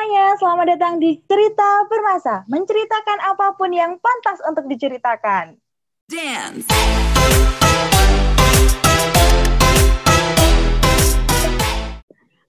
semuanya, selamat datang di Cerita Permasa, menceritakan apa pun yang pantas untuk diceritakan. Dance.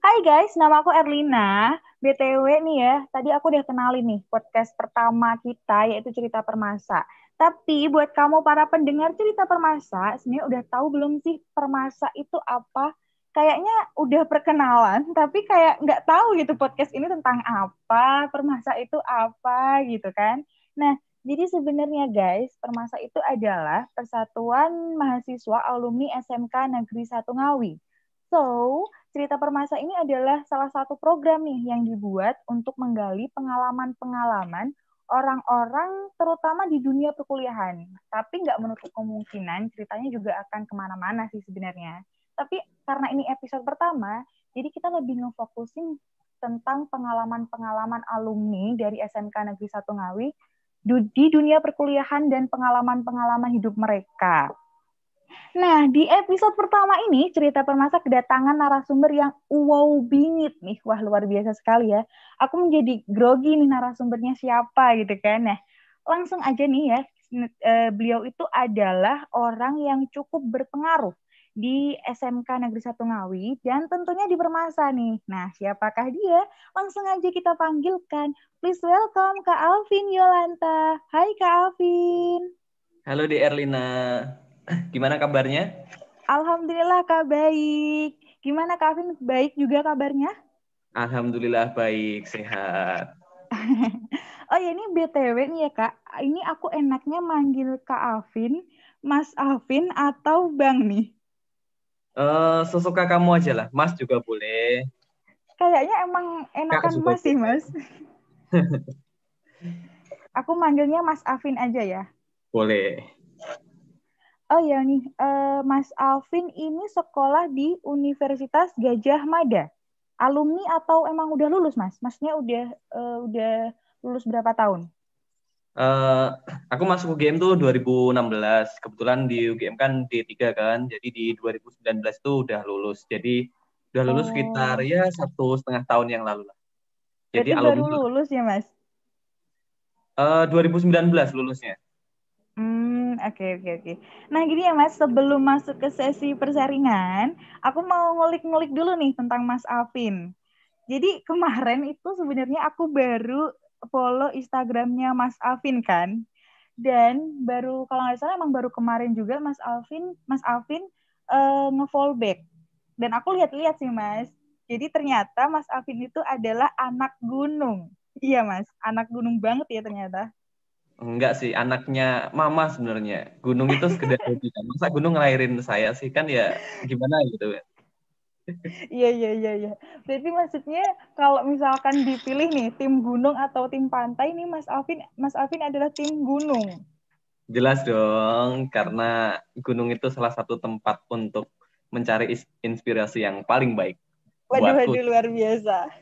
Hai guys, nama aku Erlina. BTW nih ya, tadi aku udah kenalin nih podcast pertama kita yaitu Cerita Permasa. Tapi buat kamu para pendengar Cerita Permasa, sebenarnya udah tahu belum sih Permasa itu apa? Kayaknya udah perkenalan tapi kayak nggak tahu gitu podcast ini tentang apa permasa itu apa gitu kan nah jadi sebenarnya guys permasa itu adalah persatuan mahasiswa alumni SMK Negeri Satu Ngawi so cerita permasa ini adalah salah satu program nih yang dibuat untuk menggali pengalaman-pengalaman orang-orang terutama di dunia perkuliahan. Tapi nggak menutup kemungkinan ceritanya juga akan ke mana-mana sih sebenarnya. Tapi karena ini episode pertama, jadi kita lebih ngefokusin tentang pengalaman-pengalaman alumni dari SMK Negeri Satu Ngawi di dunia perkuliahan dan pengalaman-pengalaman hidup mereka. Nah, di episode pertama ini, cerita permasa kedatangan narasumber yang wow bingit nih. Wah, luar biasa sekali ya. Aku menjadi grogi nih narasumbernya siapa gitu kan. Nah, langsung aja nih ya, eh, beliau itu adalah orang yang cukup berpengaruh di SMK Negeri Satu Ngawi dan tentunya di Permasa nih. Nah, siapakah dia? Langsung aja kita panggilkan. Please welcome Kak Alvin Yolanta. Hai Kak Alvin. Halo di Erlina. Gimana kabarnya? Alhamdulillah Kak baik. Gimana Kak Alvin? Baik juga kabarnya? Alhamdulillah baik, sehat. oh ya ini BTW nih ya Kak. Ini aku enaknya manggil Kak Alvin, Mas Alvin atau Bang nih? Uh, sesuka kamu aja lah. Mas juga boleh. Kayaknya emang enakan Mas sih, Mas. Aku manggilnya Mas Afin aja ya. Boleh. Oh ya nih, uh, Mas Alvin ini sekolah di Universitas Gajah Mada. Alumni atau emang udah lulus, Mas? Masnya udah uh, udah lulus berapa tahun? Uh, aku masuk UGM tuh 2016. Kebetulan di UGM kan D3 kan, jadi di 2019 tuh udah lulus. Jadi udah lulus oh. sekitar ya satu setengah tahun yang lalu lah. Jadi baru lulus ya mas? Uh, 2019 lulusnya. Hmm, oke okay, oke okay, oke. Okay. Nah gini ya mas, sebelum masuk ke sesi persaringan, aku mau ngulik-ngulik dulu nih tentang Mas Alvin. Jadi kemarin itu sebenarnya aku baru follow Instagramnya Mas Alvin kan. Dan baru kalau nggak salah emang baru kemarin juga Mas Alvin, Mas Alvin uh, nge-follow back. Dan aku lihat-lihat sih Mas. Jadi ternyata Mas Alvin itu adalah anak gunung. Iya Mas, anak gunung banget ya ternyata. Enggak sih, anaknya mama sebenarnya. Gunung itu sekedar hobi kan. Masa gunung ngelahirin saya sih kan ya gimana gitu. Iya iya iya iya. Berarti maksudnya kalau misalkan dipilih nih tim gunung atau tim pantai nih Mas Alvin Mas Alvin adalah tim gunung. Jelas dong, karena gunung itu salah satu tempat untuk mencari inspirasi yang paling baik. Waduh, waduh luar biasa.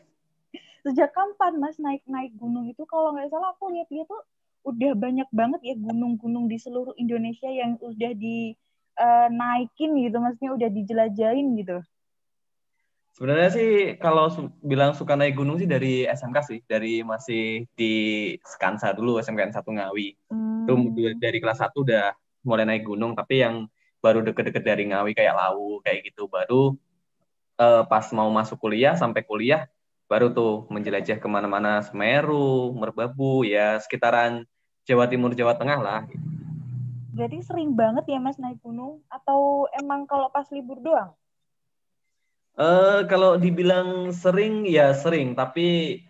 Sejak kapan Mas naik-naik gunung itu? Kalau nggak salah aku lihat-lihat tuh udah banyak banget ya gunung-gunung di seluruh Indonesia yang udah di uh, naikin gitu, maksudnya udah dijelajahin gitu. Sebenarnya sih kalau su bilang suka naik gunung sih dari SMK sih, dari masih di Skansa dulu SMK 1 Ngawi. Hmm. Itu dari kelas 1 udah mulai naik gunung, tapi yang baru deket-deket dari Ngawi kayak Lawu kayak gitu baru uh, pas mau masuk kuliah sampai kuliah baru tuh menjelajah ke mana-mana Semeru, Merbabu, ya sekitaran Jawa Timur, Jawa Tengah lah. Jadi sering banget ya Mas naik gunung atau emang kalau pas libur doang? Uh, kalau dibilang sering ya sering, tapi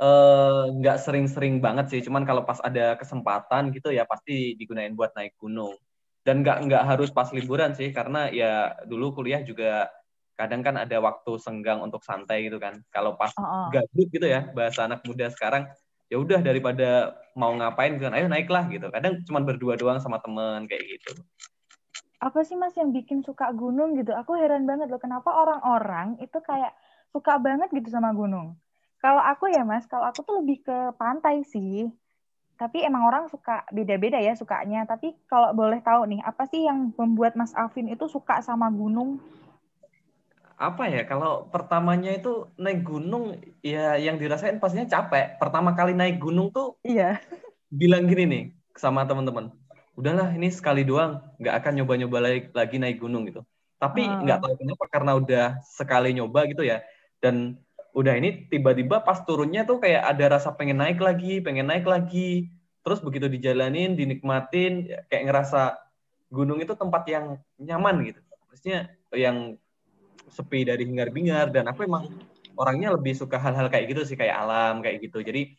uh, nggak sering-sering banget sih. Cuman kalau pas ada kesempatan gitu ya pasti digunain buat naik gunung. Dan nggak nggak harus pas liburan sih, karena ya dulu kuliah juga kadang kan ada waktu senggang untuk santai gitu kan. Kalau pas oh, oh. gabut gitu ya, bahasa anak muda sekarang, ya udah daripada mau ngapain kan, ayo naiklah gitu. Kadang cuma berdua doang sama temen kayak gitu apa sih mas yang bikin suka gunung gitu? Aku heran banget loh kenapa orang-orang itu kayak suka banget gitu sama gunung. Kalau aku ya mas, kalau aku tuh lebih ke pantai sih. Tapi emang orang suka beda-beda ya sukanya. Tapi kalau boleh tahu nih, apa sih yang membuat Mas Alvin itu suka sama gunung? apa ya kalau pertamanya itu naik gunung ya yang dirasain pastinya capek pertama kali naik gunung tuh iya bilang gini nih sama teman-teman udahlah ini sekali doang nggak akan nyoba-nyoba lagi, lagi naik gunung gitu. Tapi uh. nggak tahu kenapa karena udah sekali nyoba gitu ya. Dan udah ini tiba-tiba pas turunnya tuh kayak ada rasa pengen naik lagi pengen naik lagi. Terus begitu dijalanin dinikmatin kayak ngerasa gunung itu tempat yang nyaman gitu. Maksudnya yang sepi dari hingar-bingar dan aku emang orangnya lebih suka hal-hal kayak gitu sih kayak alam kayak gitu. Jadi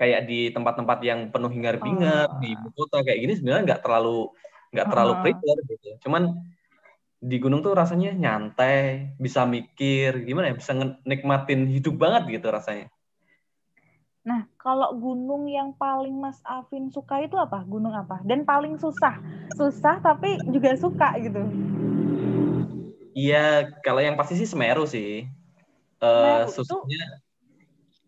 kayak di tempat-tempat yang penuh hingar-bingar oh. di ibu kota kayak gini sebenarnya nggak terlalu nggak terlalu uh. prepare gitu cuman di gunung tuh rasanya nyantai bisa mikir gimana ya bisa nikmatin hidup banget gitu rasanya Nah, kalau gunung yang paling Mas Afin suka itu apa? Gunung apa? Dan paling susah? Susah tapi juga suka gitu. Iya, kalau yang pasti sih Semeru sih. Uh, susahnya itu...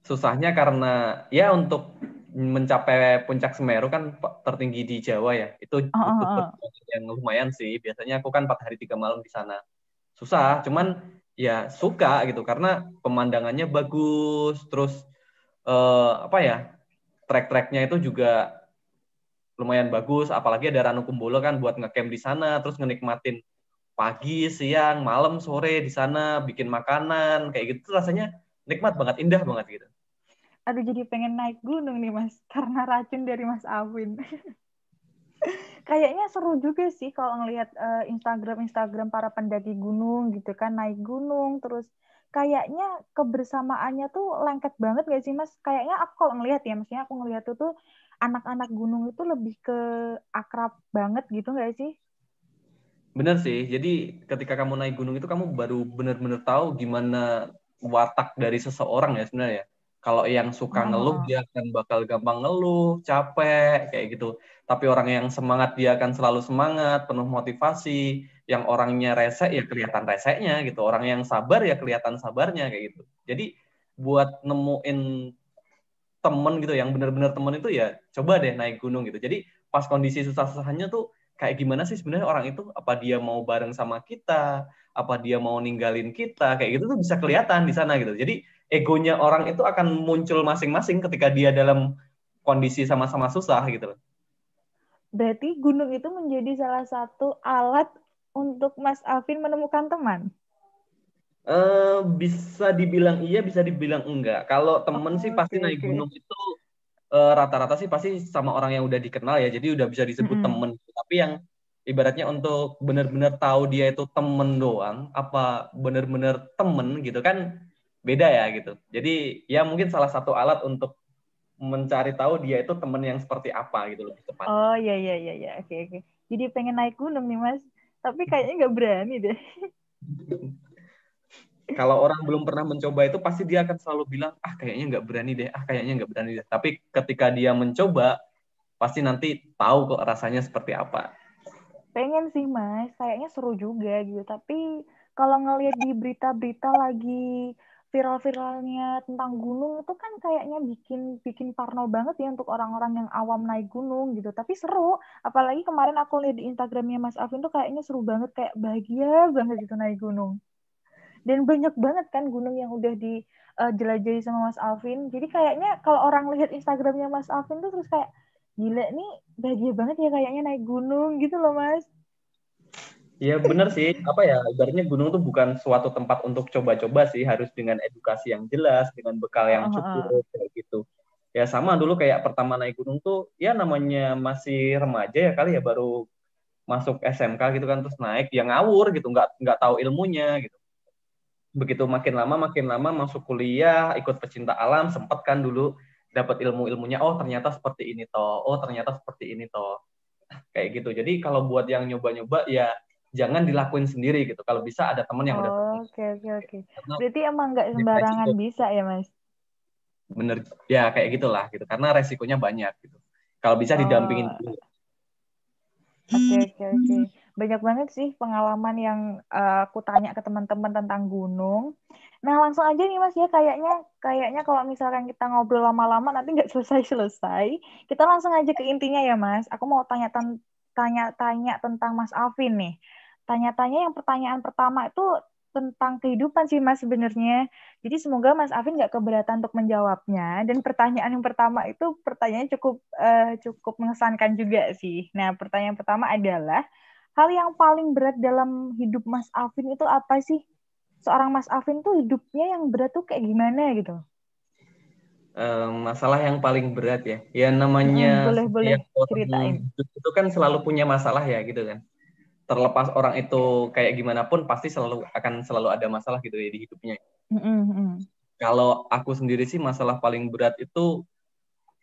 susahnya karena ya untuk mencapai puncak Semeru kan tertinggi di Jawa ya. Itu oh, oh, oh. yang lumayan sih. Biasanya aku kan empat hari tiga malam di sana. Susah, cuman ya suka gitu karena pemandangannya bagus, terus uh, apa ya trek-treknya itu juga lumayan bagus. Apalagi ada Ranu Kumbolo kan buat ngecamp di sana, terus ngenikmatin pagi, siang, malam, sore di sana bikin makanan kayak gitu rasanya nikmat banget, indah banget gitu. Aduh jadi pengen naik gunung nih mas karena racun dari Mas Awin. Kayaknya seru juga sih kalau ngelihat uh, Instagram Instagram para pendaki gunung gitu kan naik gunung terus kayaknya kebersamaannya tuh lengket banget gak sih mas? Kayaknya aku kalau ngelihat ya, maksudnya aku ngelihat tuh tuh anak-anak gunung itu lebih ke akrab banget gitu gak sih? Bener sih. Jadi ketika kamu naik gunung itu kamu baru bener-bener tahu gimana watak dari seseorang ya sebenarnya. Kalau yang suka ngeluh dia akan bakal gampang ngeluh, capek kayak gitu. Tapi orang yang semangat dia akan selalu semangat, penuh motivasi. Yang orangnya rese ya kelihatan reseknya gitu. Orang yang sabar ya kelihatan sabarnya kayak gitu. Jadi buat nemuin temen gitu yang bener-bener temen itu ya coba deh naik gunung gitu. Jadi pas kondisi susah-susahnya tuh kayak gimana sih sebenarnya orang itu? Apa dia mau bareng sama kita? Apa dia mau ninggalin kita? Kayak gitu tuh bisa kelihatan di sana gitu. Jadi egonya orang itu akan muncul masing-masing ketika dia dalam kondisi sama-sama susah gitu berarti gunung itu menjadi salah satu alat untuk Mas Alvin menemukan teman? Uh, bisa dibilang iya, bisa dibilang enggak. Kalau temen oh, sih pasti okay, naik gunung itu Eh, rata-rata sih pasti sama orang yang udah dikenal ya, jadi udah bisa disebut mm -hmm. temen. Tapi yang ibaratnya untuk benar-benar tahu dia itu temen doang, apa benar-benar temen gitu kan beda ya gitu. Jadi ya mungkin salah satu alat untuk mencari tahu dia itu temen yang seperti apa gitu lebih tepat. Oh iya iya iya iya oke oke. Jadi pengen naik gunung nih mas, tapi kayaknya nggak berani deh. kalau orang belum pernah mencoba itu pasti dia akan selalu bilang ah kayaknya nggak berani deh ah kayaknya nggak berani deh tapi ketika dia mencoba pasti nanti tahu kok rasanya seperti apa. Pengen sih mas. Kayaknya seru juga gitu. Tapi kalau ngelihat di berita-berita lagi viral-viralnya tentang gunung itu kan kayaknya bikin bikin parno banget ya untuk orang-orang yang awam naik gunung gitu. Tapi seru, apalagi kemarin aku lihat di Instagramnya Mas Alvin tuh kayaknya seru banget. Kayak bahagia banget gitu naik gunung. Dan banyak banget kan gunung yang udah dijelajahi uh, sama Mas Alvin. Jadi kayaknya kalau orang lihat Instagramnya Mas Alvin tuh terus kayak gila nih bahagia banget ya kayaknya naik gunung gitu loh Mas. Iya bener sih, apa ya, ibaratnya gunung tuh bukan suatu tempat untuk coba-coba sih, harus dengan edukasi yang jelas, dengan bekal yang cukup, kayak gitu. Ya sama dulu kayak pertama naik gunung tuh, ya namanya masih remaja ya kali ya, baru masuk SMK gitu kan, terus naik, ya ngawur gitu, nggak nggak tahu ilmunya gitu. Begitu makin lama makin lama masuk kuliah ikut pecinta alam sempet kan dulu dapat ilmu ilmunya oh ternyata seperti ini toh oh ternyata seperti ini toh. Kayak gitu. Jadi kalau buat yang nyoba nyoba ya jangan dilakuin sendiri gitu. Kalau bisa ada teman yang oh, udah oke oke oke. Berarti emang nggak sembarangan bisa ya mas? Bener. Ya kayak gitulah gitu. Karena resikonya banyak gitu. Kalau bisa didampingin oh. dulu. Oke oke oke banyak banget sih pengalaman yang uh, aku tanya ke teman-teman tentang gunung. Nah langsung aja nih mas ya kayaknya kayaknya kalau misalkan kita ngobrol lama-lama nanti nggak selesai-selesai. Kita langsung aja ke intinya ya mas. Aku mau tanya tanya-tanya tentang Mas Alvin nih. Tanya-tanya yang pertanyaan pertama itu tentang kehidupan sih Mas sebenarnya. Jadi semoga Mas Afin nggak keberatan untuk menjawabnya. Dan pertanyaan yang pertama itu pertanyaan cukup uh, cukup mengesankan juga sih. Nah pertanyaan pertama adalah hal yang paling berat dalam hidup Mas Afin itu apa sih? Seorang Mas Afin tuh hidupnya yang berat tuh kayak gimana gitu? Um, masalah yang paling berat ya, ya namanya hmm, boleh boleh ceritain. Itu kan selalu punya masalah ya gitu kan terlepas orang itu kayak gimana pun pasti selalu akan selalu ada masalah gitu ya di hidupnya. Mm-hmm. Kalau aku sendiri sih masalah paling berat itu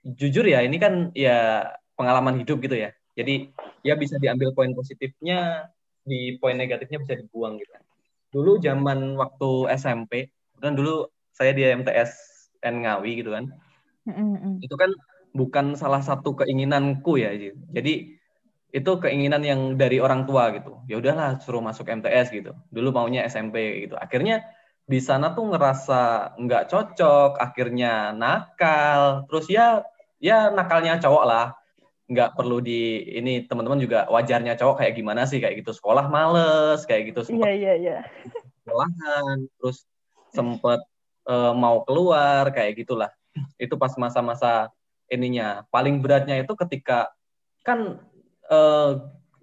jujur ya ini kan ya pengalaman hidup gitu ya. Jadi ya bisa diambil poin positifnya, di poin negatifnya bisa dibuang gitu. Dulu zaman waktu SMP, kan dulu saya di MTS N Ngawi gitu kan. Mm-hmm. Itu kan bukan salah satu keinginanku ya. Jadi itu keinginan yang dari orang tua gitu. Ya udahlah suruh masuk MTS gitu. Dulu maunya SMP gitu. Akhirnya di sana tuh ngerasa nggak cocok, akhirnya nakal. Terus ya ya nakalnya cowok lah. Nggak perlu di ini teman-teman juga wajarnya cowok kayak gimana sih kayak gitu. Sekolah males kayak gitu. Iya iya iya. Sekolahan terus sempet uh, mau keluar kayak gitulah. Itu pas masa-masa ininya. Paling beratnya itu ketika kan uh,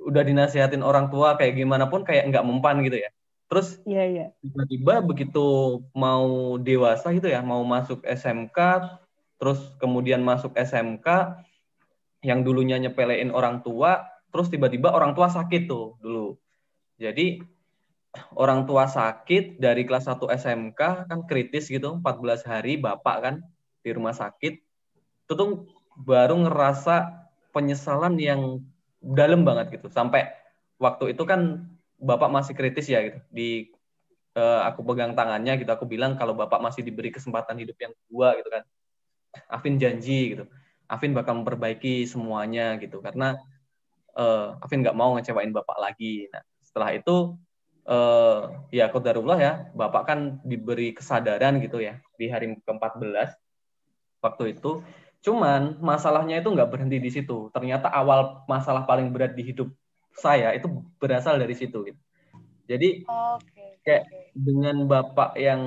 udah dinasihatin orang tua kayak gimana pun kayak nggak mempan gitu ya. Terus yeah, yeah. tiba-tiba begitu mau dewasa gitu ya, mau masuk SMK, terus kemudian masuk SMK yang dulunya nyepelein orang tua, terus tiba-tiba orang tua sakit tuh dulu. Jadi orang tua sakit dari kelas 1 SMK kan kritis gitu, 14 hari bapak kan di rumah sakit. Itu tuh baru ngerasa penyesalan yang dalam banget gitu sampai waktu itu kan bapak masih kritis ya gitu di uh, aku pegang tangannya gitu aku bilang kalau bapak masih diberi kesempatan hidup yang kedua gitu kan Afin janji gitu Afin bakal memperbaiki semuanya gitu karena uh, Afin nggak mau ngecewain bapak lagi nah setelah itu uh, ya kodarullah ya bapak kan diberi kesadaran gitu ya di hari ke-14 waktu itu Cuman masalahnya itu nggak berhenti di situ. Ternyata awal masalah paling berat di hidup saya itu berasal dari situ. Gitu. Jadi okay, kayak dengan bapak yang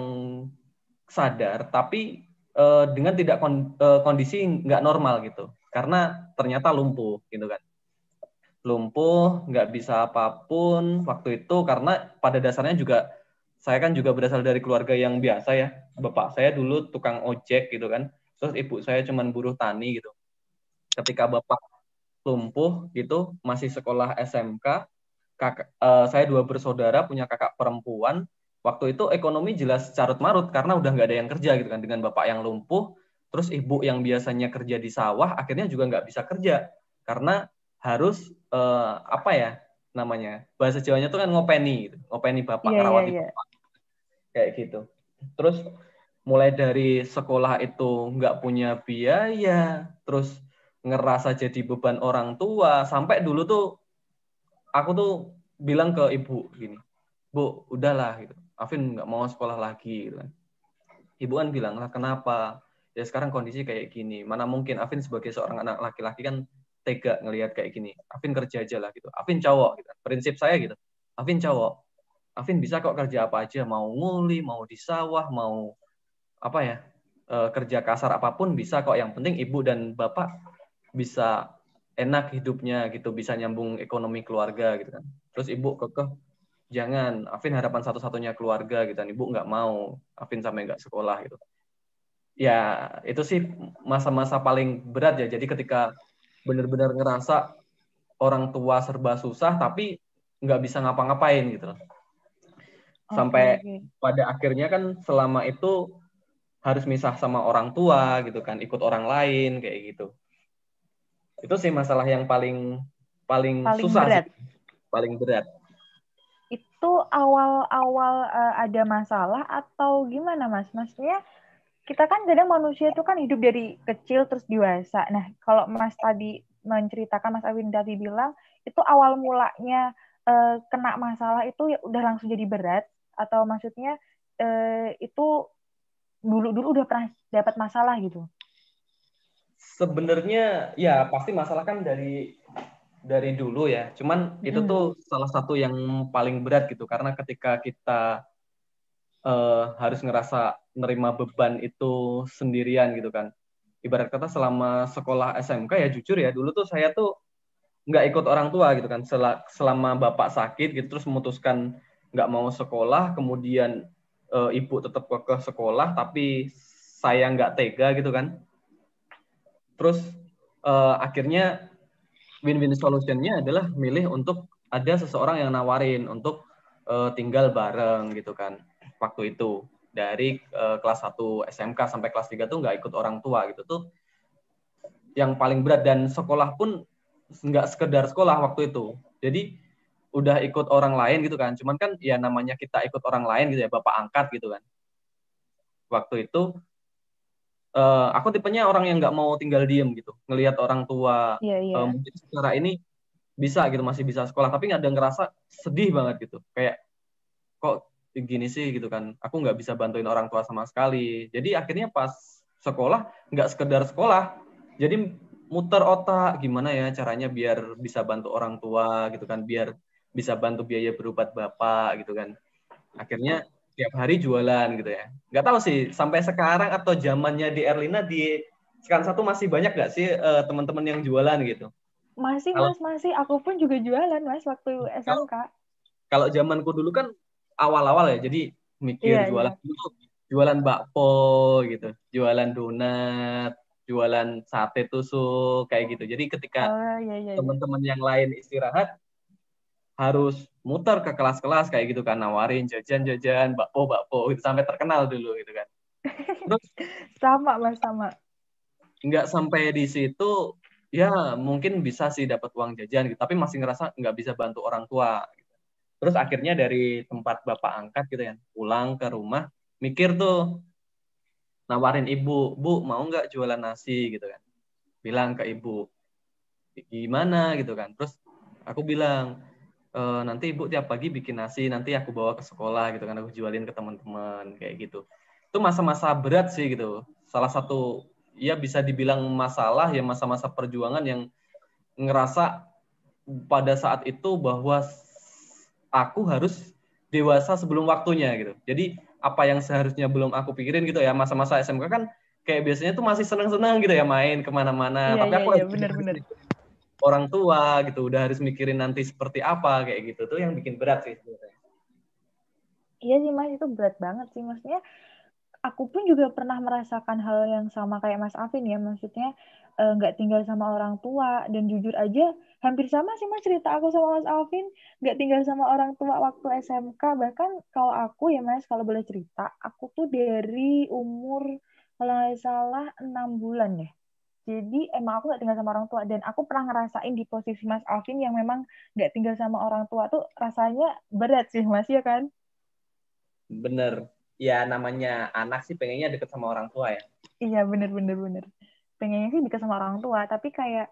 sadar, tapi uh, dengan tidak kon, uh, kondisi nggak normal gitu. Karena ternyata lumpuh gitu kan. Lumpuh, nggak bisa apa pun waktu itu karena pada dasarnya juga saya kan juga berasal dari keluarga yang biasa ya. Bapak saya dulu tukang ojek gitu kan terus ibu saya cuman buruh tani gitu ketika bapak lumpuh gitu masih sekolah SMK kakak uh, saya dua bersaudara punya kakak perempuan waktu itu ekonomi jelas carut marut karena udah nggak ada yang kerja gitu kan. Dengan bapak yang lumpuh terus ibu yang biasanya kerja di sawah akhirnya juga nggak bisa kerja. Karena harus uh, apa ya namanya bahasa Jawanya tuh kan ngopeni gitu. ngopeni bapak yeah, rawat yeah, yeah. bapak. Kayak gitu. Terus mulai dari sekolah itu nggak punya biaya, terus ngerasa jadi beban orang tua, sampai dulu tuh aku tuh bilang ke ibu gini, bu udahlah gitu, Afin nggak mau sekolah lagi gitu kan. Ibu kan bilang lah kenapa? Ya sekarang kondisi kayak gini, mana mungkin Afin sebagai seorang anak laki-laki kan tega ngelihat kayak gini. Afin kerja aja lah gitu. Afin cowok gitu. Prinsip saya gitu. Afin cowok. Afin bisa kok kerja apa aja, mau nguli, mau di sawah, mau apa ya uh, kerja kasar apa pun bisa kok yang penting ibu dan bapak bisa enak hidupnya gitu bisa nyambung ekonomi keluarga gitu kan terus ibu kekeh jangan Afin harapan satu-satunya keluarga gitu kan ibu nggak mau Afin sampai nggak sekolah gitu ya itu sih masa-masa paling berat ya jadi ketika benar-benar ngerasa orang tua serba susah tapi nggak bisa ngapa-ngapain gitu sampai okay, okay. pada akhirnya kan selama itu harus misah sama orang tua gitu kan, ikut orang lain kayak gitu. Itu sih masalah yang paling paling, paling susah berat. sih. Paling berat. Itu awal-awal uh, ada masalah atau gimana Mas? Maksudnya kita kan kadang manusia itu kan hidup dari kecil terus dewasa. Nah, kalau Mas tadi menceritakan Mas Awin tadi bilang itu awal mulanya uh, kena masalah itu ya udah langsung jadi berat atau maksudnya uh, itu dulu-dulu udah pernah dapat masalah gitu? Sebenarnya ya pasti masalah kan dari dari dulu ya. Cuman itu hmm. tuh salah satu yang paling berat gitu karena ketika kita uh, harus ngerasa nerima beban itu sendirian gitu kan. Ibarat kata selama sekolah SMK ya jujur ya dulu tuh saya tuh nggak ikut orang tua gitu kan. Sel selama bapak sakit gitu terus memutuskan nggak mau sekolah, kemudian uh, ibu tetap ke, ke sekolah tapi saya nggak tega gitu kan. Terus uh, akhirnya win-win solutionnya adalah milih untuk ada seseorang yang nawarin untuk uh, tinggal bareng gitu kan. Waktu itu dari uh, kelas 1 SMK sampai kelas 3 tuh nggak ikut orang tua gitu tuh. Yang paling berat dan sekolah pun nggak sekedar sekolah waktu itu. Jadi udah ikut orang lain gitu kan. Cuman kan ya namanya kita ikut orang lain gitu ya bapak angkat gitu kan. Waktu itu uh, aku tipenya orang yang nggak mau tinggal diem gitu ngelihat orang tua yeah, yeah. Uh, mungkin secara ini bisa gitu masih bisa sekolah tapi nggak ada ngerasa sedih banget gitu. Kayak kok gini sih? gitu kan. Aku nggak bisa bantuin orang tua sama sekali. Jadi akhirnya pas sekolah nggak sekedar sekolah jadi muter otak. Gimana ya caranya biar bisa bantu orang tua gitu kan biar bisa bantu biaya berobat bapak gitu kan. Akhirnya tiap hari jualan gitu ya. Nggak tahu sih sampai sekarang atau zamannya di Erlina di sekarang satu masih banyak nggak sih uh, teman-teman yang jualan gitu? Masih kalau, mas masih. Aku pun juga jualan mas waktu SMK kalau zamanku dulu kan awal-awal ya jadi mikir yeah, jualan yeah. dulu jualan bakpo gitu jualan donat jualan sate tusuk kayak gitu. Jadi ketika oh, yeah, yeah, teman-teman yang lain istirahat harus muter ke kelas-kelas kayak gitu kan nawarin jajan-jajan bakpo bakpo itu sampai terkenal dulu gitu kan. Terus sama mas sama. Nggak sampai di situ ya mungkin bisa sih dapat uang jajan gitu tapi masih ngerasa nggak bisa bantu orang tua gitu. terus akhirnya dari tempat bapak angkat gitu ya pulang ke rumah mikir tuh nawarin ibu bu mau nggak jualan nasi? gitu kan. Bilang ke ibu gimana? gitu kan. Terus aku bilang e, nanti ibu tiap pagi bikin nasi nanti aku bawa ke sekolah gitu kan aku jualin ke teman-teman kayak gitu itu masa-masa berat sih gitu salah satu ya bisa dibilang masalah ya masa-masa perjuangan yang ngerasa pada saat itu bahwa aku harus dewasa sebelum waktunya gitu. Jadi apa yang seharusnya belum aku pikirin gitu ya masa-masa SMK kan kayak biasanya tuh masih senang-senang gitu ya main ke mana-mana. Iya, Tapi iya, aku iya, bener-bener orang tua gitu udah harus mikirin nanti seperti apa kayak gitu. Tuh yang bikin berat sih. Iya sih mas itu berat banget sih. Maksudnya aku pun juga pernah merasakan hal yang sama kayak Mas Afin ya, maksudnya eh, nggak uh, tinggal sama orang tua. Dan jujur aja hampir sama sih mas cerita aku sama Mas Alvin. Nggak tinggal sama orang tua waktu SMK bahkan kalau aku ya mas kalau boleh cerita aku tuh dari umur kalau nggak salah enam bulan ya jadi emang aku nggak tinggal sama orang tua dan aku pernah ngerasain di posisi Mas Alvin yang memang nggak tinggal sama orang tua tuh rasanya berat sih mas ya kan bener ya namanya anak sih pengennya deket sama orang tua ya. Iya bener bener bener. Pengennya sih deket sama orang tua, tapi kayak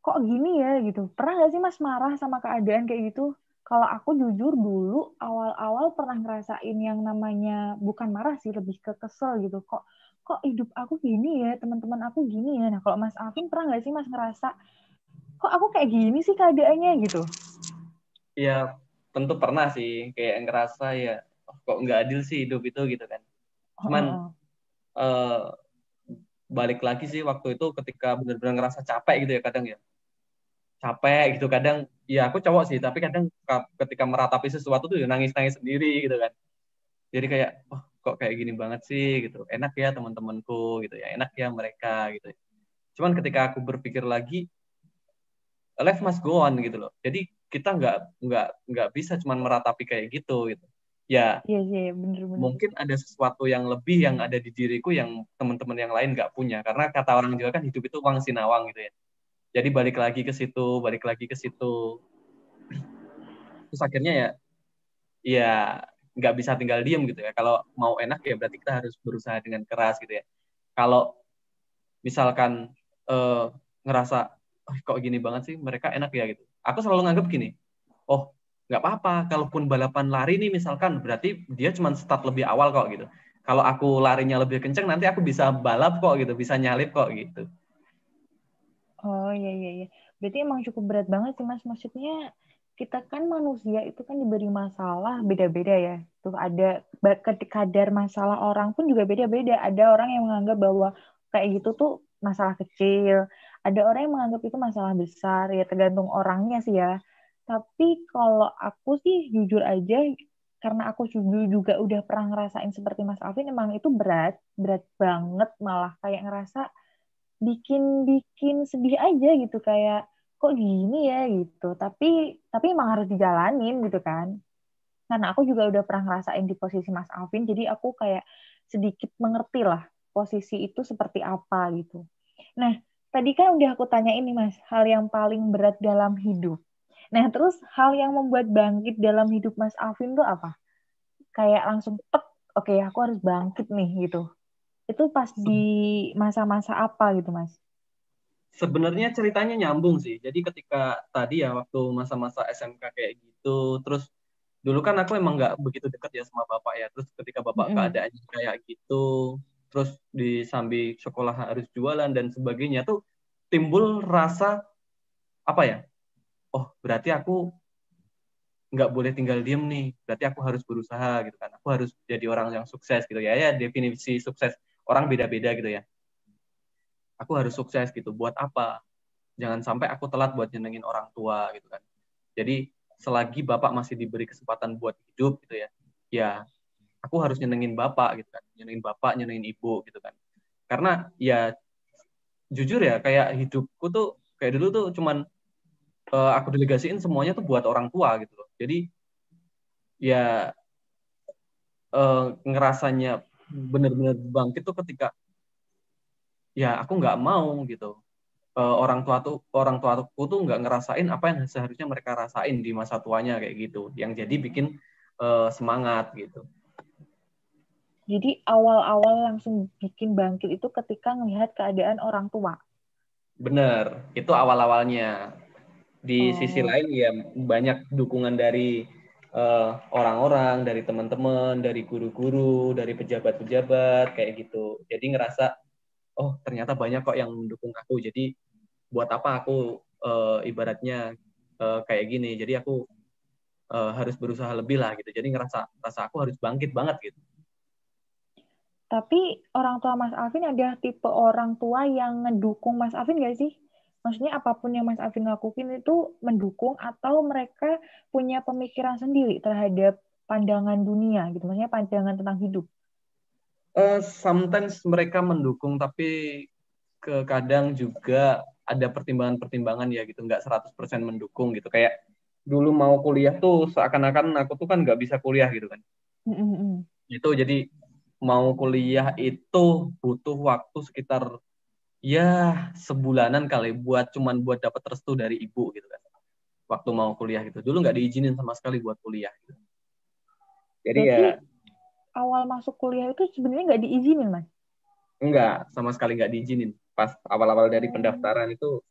kok gini ya gitu. Pernah gak sih mas marah sama keadaan kayak gitu? Kalau aku jujur dulu awal-awal pernah ngerasain yang namanya bukan marah sih lebih ke kesel gitu. Kok kok hidup aku gini ya, teman-teman aku gini ya. Nah kalau Mas Alvin pernah gak sih Mas ngerasa kok aku kayak gini sih keadaannya gitu? Iya tentu pernah sih kayak ngerasa ya kok nggak adil sih hidup itu gitu kan cuman oh. uh, balik lagi sih waktu itu ketika benar-benar ngerasa capek gitu ya kadang ya capek gitu kadang ya aku cowok sih tapi kadang ketika meratapi sesuatu tuh ya nangis-nangis sendiri gitu kan jadi kayak oh kok kayak gini banget sih gitu. Enak ya teman-temanku gitu ya. Enak ya mereka gitu cuman ketika aku berpikir lagi life must go on gitu loh. Jadi kita nggak nggak nggak bisa cuman meratapi kayak gitu gitu. Ya iya, iya, iya, bener, bener. mungkin ada sesuatu yang lebih yang ada di diriku yang teman-teman yang lain nggak punya. Karena kata orang juga kan hidup itu uang sinawang gitu ya. Jadi balik lagi ke situ balik lagi ke situ. Terus akhirnya ya ya nggak bisa tinggal diem gitu ya. Kalau mau enak ya berarti kita harus berusaha dengan keras gitu ya. Kalau misalkan uh, ngerasa oh, kok gini banget sih? Mereka enak ya gitu. Aku selalu nganggap gini oh nggak apa-apa. Kalaupun balapan lari nih misalkan berarti dia cuma start lebih awal kok gitu. Kalau aku larinya lebih kenceng nanti aku bisa balap kok gitu bisa nyalip kok gitu. Oh iya iya iya. Berarti emang cukup berat banget sih mas. Maksudnya kita kan manusia itu kan diberi masalah beda-beda ya. Tuh ada kadar masalah orang pun juga beda-beda. Ada orang yang menganggap bahwa kayak gitu tuh masalah kecil. Ada orang yang menganggap itu masalah besar. Ya tergantung orangnya sih ya. Tapi kalau aku sih jujur aja karena aku juga, udah pernah ngerasain seperti Mas Alvin emang itu berat, berat banget malah kayak ngerasa bikin bikin sedih aja gitu kayak kok gini ya gitu. Tapi tapi emang harus dijalanin gitu kan. Karena aku juga udah pernah ngerasain di posisi Mas Alvin jadi aku kayak sedikit mengerti lah posisi itu seperti apa gitu. Nah tadi kan udah aku tanya ini Mas hal yang paling berat dalam hidup. Nah terus hal yang membuat bangkit dalam hidup Mas Alvin tuh apa? Kayak langsung tek oke okay, aku harus bangkit nih gitu. Itu pas di masa-masa apa gitu Mas sebenarnya ceritanya nyambung sih. Jadi ketika tadi ya waktu masa-masa SMK kayak gitu, terus dulu kan aku emang nggak begitu dekat ya sama bapak ya. Terus ketika bapak mm -hmm. keadaannya kayak gitu, terus di sambil sekolah harus jualan dan sebagainya tuh timbul rasa apa ya? Oh berarti aku nggak boleh tinggal diem nih. Berarti aku harus berusaha gitu kan. Aku harus jadi orang yang sukses gitu ya. Ya definisi sukses orang beda-beda gitu ya aku harus sukses gitu buat apa? Jangan sampai aku telat buat nyenengin orang tua gitu kan. Jadi selagi bapak masih diberi kesempatan buat hidup gitu ya ya aku harus nyenengin bapak gitu kan. Nyenengin bapak nyenengin ibu gitu kan. Karena ya jujur ya kayak hidupku tuh kayak dulu tuh cuman uh, aku delegasiin semuanya tuh buat orang tua gitu loh. Jadi ya uh, ngerasanya bener-bener bangkit tuh ketika ya aku nggak mau gitu. Uh, orang tua tuh orang tua tuaku tuh nggak ngerasain apa yang seharusnya mereka rasain di masa tuanya kayak gitu. Yang jadi bikin uh, semangat gitu. Jadi awal-awal langsung bikin bangkit itu ketika melihat keadaan orang tua? Bener itu awal-awalnya. Di oh. sisi lain ya banyak dukungan dari eh, orang-orang uh, dari teman-teman dari guru-guru dari pejabat-pejabat kayak gitu. Jadi ngerasa oh ternyata banyak kok yang mendukung aku. Jadi buat apa aku uh, ibaratnya uh, kayak gini. Jadi aku uh, harus berusaha lebih lah gitu. Jadi ngerasa rasa aku harus bangkit banget gitu. Tapi orang tua Mas Alvin ada tipe orang tua yang ngedukung Mas Alvin gak sih? Maksudnya apa pun yang Mas Alvin lakukan itu mendukung atau mereka punya pemikiran sendiri terhadap pandangan dunia gitu, maksudnya pandangan tentang hidup? Uh, sometimes mereka mendukung tapi ke kadang juga ada pertimbangan-pertimbangan ya gitu. Nggak 100% mendukung gitu. Kayak dulu mau kuliah tuh seakan-akan aku tuh kan nggak bisa kuliah gitu kan. Mm-hmm. itu jadi mau kuliah itu butuh waktu sekitar ya sebulanan kali buat cuman buat dapat restu dari ibu gitu kan. Waktu mau kuliah gitu. Dulu nggak diizinin sama sekali buat kuliah gitu. jadi Berarti... ya awal masuk kuliah itu sebenarnya nggak diizinin mas? Enggak, sama sekali nggak diizinin. Pas awal-awal dari pendaftaran itu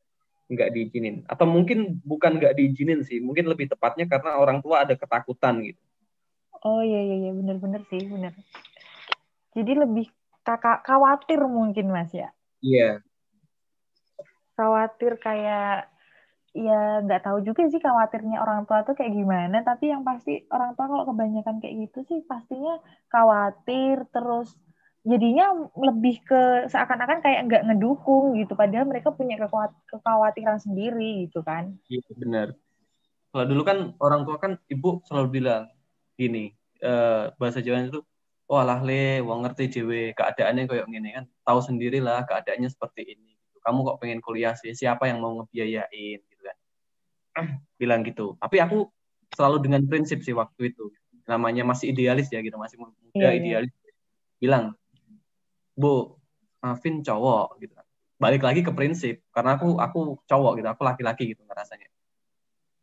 nggak diizinin. Atau mungkin bukan nggak diizinin sih, mungkin lebih tepatnya karena orang tua ada ketakutan gitu. Oh iya iya iya benar-benar sih benar. Jadi lebih kakak khawatir mungkin mas ya? Iya. Khawatir kayak ya nggak tahu juga sih khawatirnya orang tua tuh kayak gimana. Tapi yang pasti orang tua kalau kebanyakan kayak gitu sih pastinya khawatir terus jadinya lebih ke seakan-akan kayak nggak ngedukung gitu. Padahal mereka punya kekhawatiran sendiri gitu kan. Iya benar. Kalau dulu kan orang tua kan ibu selalu bilang gini uh, bahasa Jawa itu wah oh, le wong ngerti dewe keadaannya kayak gini kan. Tahu sendirilah keadaannya seperti ini. Kamu kok pengen kuliah sih? Siapa yang mau ngebiayain bilang gitu. Tapi aku selalu dengan prinsip sih waktu itu. Namanya masih idealis ya gitu, masih muda yeah, iya. idealis. Yeah. Bilang, Bu, Vin cowok gitu. Balik lagi ke prinsip karena aku aku cowok gitu, aku laki-laki gitu ngerasanya.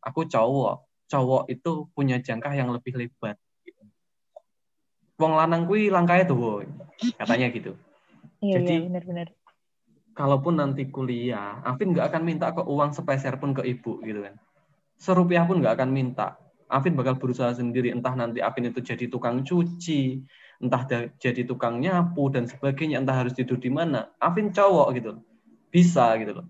Aku cowok, cowok itu punya jangka yang lebih lebar. Gitu. Wong lanang kui langkahnya tuh, katanya gitu. Iya, Jadi iya, benar-benar kalaupun nanti kuliah, Afin nggak akan minta ke uang sepeser pun ke ibu gitu kan. Serupiah pun nggak akan minta. Afin bakal berusaha sendiri, entah nanti Afin itu jadi tukang cuci, entah jadi tukang nyapu dan sebagainya, entah harus tidur di mana. Afin cowok gitu, bisa gitu loh.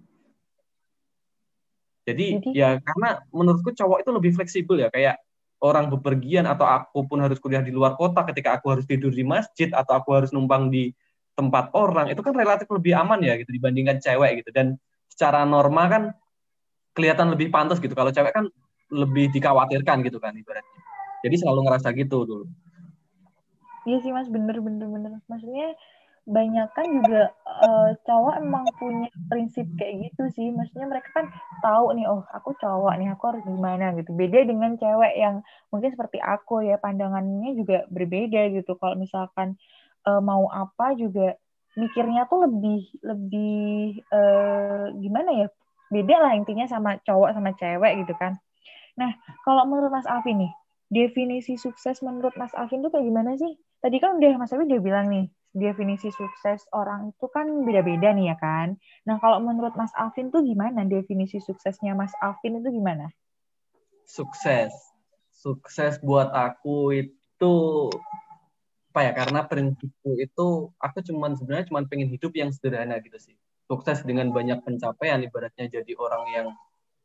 Jadi, Jadi ya karena menurutku cowok itu lebih fleksibel ya kayak orang bepergian atau aku pun harus kuliah di luar kota ketika aku harus tidur di masjid atau aku harus numpang di tempat orang itu kan relatif lebih aman ya gitu dibandingkan cewek gitu. Dan secara norma kan kelihatan lebih pantas gitu. Kalau cewek kan lebih dikhawatirkan gitu kan ibaratnya. Jadi selalu ngerasa gitu dulu. Iya sih mas. Bener bener bener. Maksudnya banyak kan juga uh, cowok emang punya prinsip kayak gitu sih. Maksudnya mereka kan tahu nih oh aku cowok nih aku harus gimana gitu. Beda dengan cewek yang mungkin seperti aku ya pandangannya juga berbeda gitu. Kalau misalkan uh, mau apa juga mikirnya tuh lebih lebih uh, gimana ya beda lah intinya sama cowok sama cewek gitu kan nah kalau menurut Mas Alvin nih definisi sukses menurut Mas Alvin tuh kayak gimana sih tadi kan udah Mas Alvin udah bilang nih definisi sukses orang itu kan beda-beda nih ya kan. Nah kalau menurut Mas Alvin tuh gimana definisi suksesnya Mas Alvin itu gimana? Sukses, sukses buat aku itu apa ya? Karena prinsipku itu aku cuman sebenarnya cuman pengen hidup yang sederhana gitu sih. Sukses dengan banyak pencapaian, ibaratnya jadi orang yang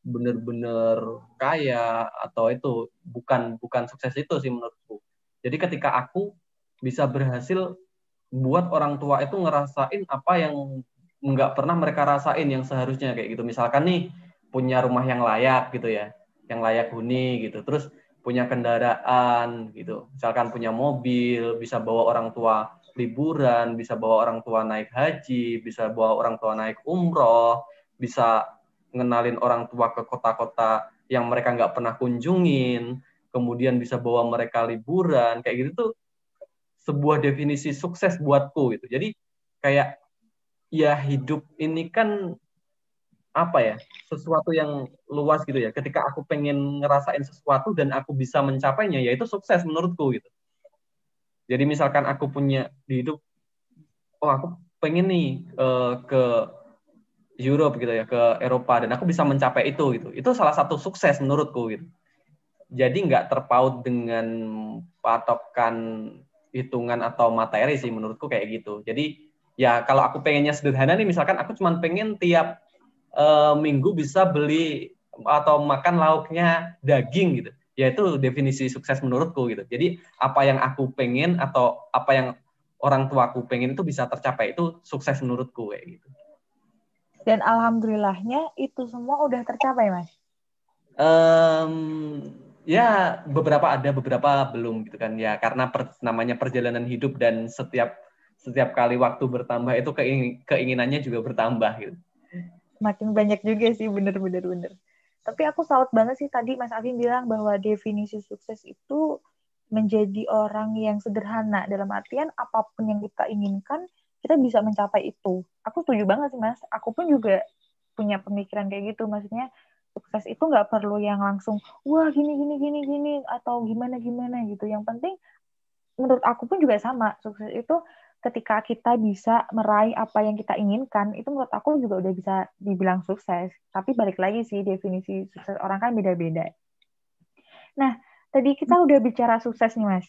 benar-benar kaya atau itu bukan bukan sukses itu sih menurutku. Jadi ketika aku bisa berhasil buat orang tua itu ngerasain apa yang nggak pernah mereka rasain yang seharusnya kayak gitu. Misalkan nih punya rumah yang layak gitu ya, yang layak huni gitu. Terus punya kendaraan gitu. Misalkan punya mobil, bisa bawa orang tua liburan, bisa bawa orang tua naik haji, bisa bawa orang tua naik umroh, bisa ngenalin orang tua ke kota-kota yang mereka nggak pernah kunjungin, kemudian bisa bawa mereka liburan, kayak gitu tuh sebuah definisi sukses buatku gitu. Jadi kayak ya hidup ini kan apa ya sesuatu yang luas gitu ya. Ketika aku pengen ngerasain sesuatu dan aku bisa mencapainya, ya itu sukses menurutku gitu. Jadi misalkan aku punya di hidup, oh aku pengen nih uh, ke Europe gitu ya, ke Eropa dan aku bisa mencapai itu gitu. Itu salah satu sukses menurutku gitu. Jadi nggak terpaut dengan patokan hitungan atau materi sih menurutku kayak gitu. Jadi ya kalau aku pengennya sederhana nih misalkan aku cuma pengen tiap uh, minggu bisa beli atau makan lauknya daging gitu. Ya itu definisi sukses menurutku gitu. Jadi apa yang aku pengen atau apa yang orang tua aku pengen itu bisa tercapai itu sukses menurutku kayak gitu. Dan alhamdulillahnya itu semua udah tercapai, Mas. Um, ya beberapa ada beberapa belum gitu kan ya karena per, namanya perjalanan hidup dan setiap setiap kali waktu bertambah itu keinginannya juga bertambah gitu makin banyak juga sih bener-bener bener tapi aku salut banget sih tadi Mas Afin bilang bahwa definisi sukses itu menjadi orang yang sederhana. Dalam artian apa pun yang kita inginkan kita bisa mencapai itu. Aku setuju banget sih Mas. Aku pun juga punya pemikiran kayak gitu. Maksudnya sukses itu nggak perlu yang langsung wah gini gini gini gini atau gimana gimana gitu. Yang penting menurut aku pun juga sama. Sukses itu ketika kita bisa meraih apa yang kita inginkan itu menurut aku juga udah bisa dibilang sukses tapi balik lagi sih definisi sukses orang kan beda-beda nah tadi kita udah bicara sukses nih mas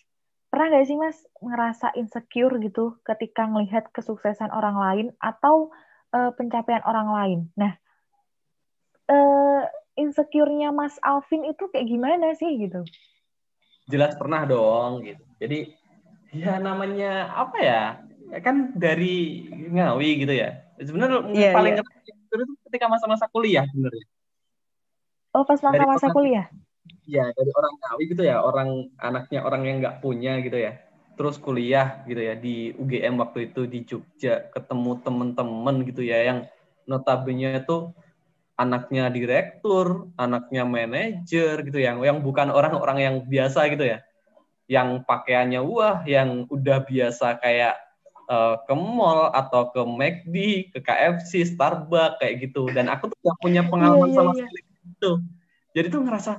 pernah nggak sih mas ngerasa insecure gitu ketika melihat kesuksesan orang lain atau uh, pencapaian orang lain nah uh, insecure-nya Mas Alvin itu kayak gimana sih gitu? Jelas pernah dong gitu. Jadi ya namanya apa ya? ya kan dari Ngawi gitu ya. Sebenarnya yeah, paling yeah. itu ketika masa-masa kuliah sebenarnya. Oh, pas masa-masa kuliah. Iya, dari orang Ngawi gitu ya, orang anaknya orang yang nggak punya gitu ya. Terus kuliah gitu ya di UGM waktu itu di Jogja, ketemu temen-temen gitu ya yang notabene itu anaknya direktur, anaknya manajer gitu yang yang bukan orang-orang yang biasa gitu ya. Yang pakaiannya wah, yang udah biasa kayak uh, ke mall atau ke McD, ke KFC, Starbucks kayak gitu. Dan aku tuh gak punya pengalaman yeah, sama yeah, sekali gitu. Jadi tuh ngerasa,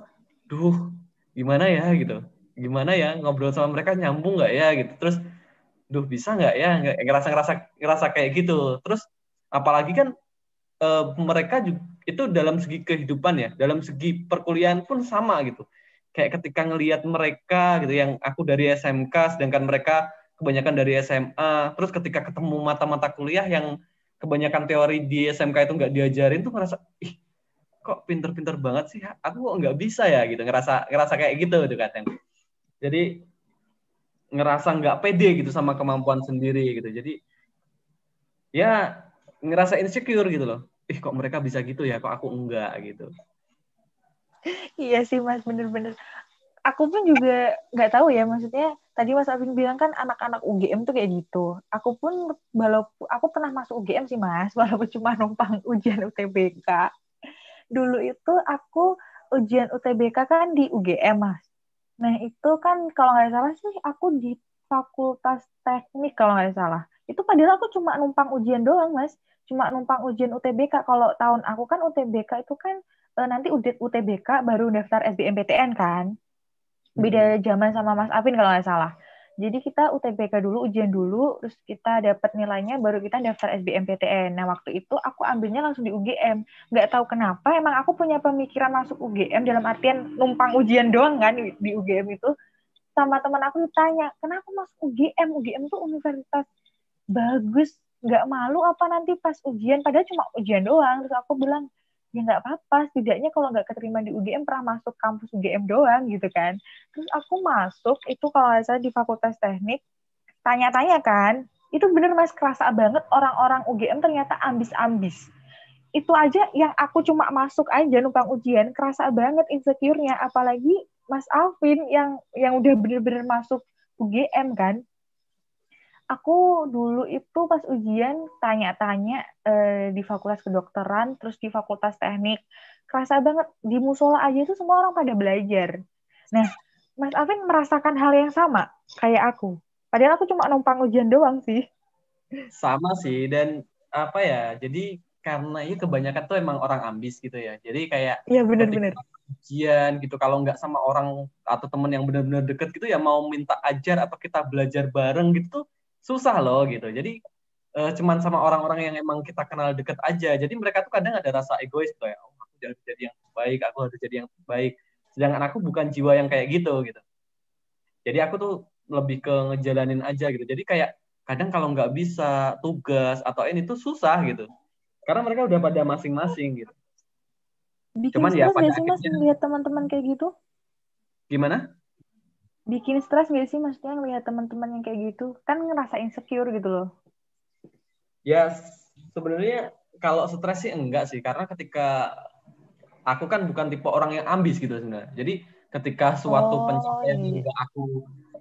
duh gimana ya gitu. Gimana ya ngobrol sama mereka nyambung nggak ya gitu. Terus, duh bisa nggak ya ngerasa ngerasa ngerasa kayak gitu. Terus apalagi kan uh, mereka juga itu dalam segi kehidupan ya, dalam segi perkuliahan pun sama gitu. Kayak ketika ngelihat mereka gitu yang aku dari SMK sedangkan mereka kebanyakan dari SMA, terus ketika ketemu mata-mata kuliah yang kebanyakan teori di SMK itu nggak diajarin tuh ngerasa ih kok pinter-pinter banget sih? Aku kok nggak bisa ya? Gitu ngerasa ngerasa kayak gitu tuh kadang jadi ngerasa nggak pede gitu sama kemampuan sendiri gitu. Jadi ya ngerasa insecure gitu loh. Ih kok mereka bisa gitu ya? Kok aku enggak gitu iya sih mas bener-bener aku pun juga nggak tahu ya maksudnya tadi Mas Afin bilang kan anak-anak UGM tuh kayak gitu. Aku pun walaupun aku pernah masuk UGM sih Mas, walaupun cuma numpang ujian UTBK. Dulu itu aku ujian UTBK kan di UGM Mas. Nah itu kan kalau nggak salah sih aku di Fakultas Teknik kalau nggak salah. Itu padahal aku cuma numpang ujian doang Mas. Cuma numpang ujian UTBK. Kalau tahun aku kan UTBK itu kan eh, nanti UTBK baru daftar SBMPTN kan beda zaman sama Mas Afin kalau nggak salah. Jadi kita UTBK dulu, ujian dulu, terus kita dapat nilainya, baru kita daftar SBMPTN. Nah, waktu itu aku ambilnya langsung di UGM. Nggak tahu kenapa, emang aku punya pemikiran masuk UGM dalam artian numpang ujian doang kan di, di UGM itu. Sama teman aku ditanya, kenapa masuk UGM? UGM tuh universitas bagus, nggak malu apa nanti pas ujian? Padahal cuma ujian doang. Terus aku bilang, ya nggak apa-apa. Setidaknya kalau nggak keterima di UGM pernah masuk kampus UGM doang gitu kan. Terus aku masuk itu kalau saya di Fakultas Teknik tanya-tanya kan itu bener mas kerasa banget orang-orang UGM ternyata ambis-ambis. Itu aja yang aku cuma masuk aja numpang ujian kerasa banget insecure-nya. Apalagi Mas Alvin yang yang udah bener-bener masuk UGM kan aku dulu itu pas ujian tanya-tanya eh, di fakultas kedokteran, terus di fakultas teknik. Kerasa banget di musola aja itu semua orang pada belajar. Nah, Mas Alvin merasakan hal yang sama kayak aku. Padahal aku cuma numpang ujian doang sih. Sama sih dan apa ya? Jadi karena ini kebanyakan tuh emang orang ambis gitu ya. Jadi kayak Iya benar-benar. Ujian gitu kalau nggak sama orang atau temen yang benar-benar deket gitu ya mau minta ajar atau kita belajar bareng gitu susah loh gitu. Jadi uh, cuman sama orang-orang yang emang kita kenal deket aja. Jadi mereka tuh kadang ada rasa egois tuh ya. Oh, aku harus jadi yang baik, aku harus jadi yang baik. Sedangkan aku bukan jiwa yang kayak gitu gitu. Jadi aku tuh lebih ke ngejalanin aja gitu. Jadi kayak kadang kalau nggak bisa tugas atau ini tuh susah gitu. Karena mereka udah pada masing-masing gitu. Bikin Cuman ya pada sih mas lihat teman-teman kayak gitu? Gimana? Bikin stres gak sih? Maksudnya ngelihat teman-teman yang kayak gitu kan ngerasa insecure gitu loh. Ya sebenarnya kalau stres sih enggak sih karena ketika aku kan bukan tipe orang yang ambis gitu sebenarnya. Jadi ketika suatu oh, pencapaian iya. enggak aku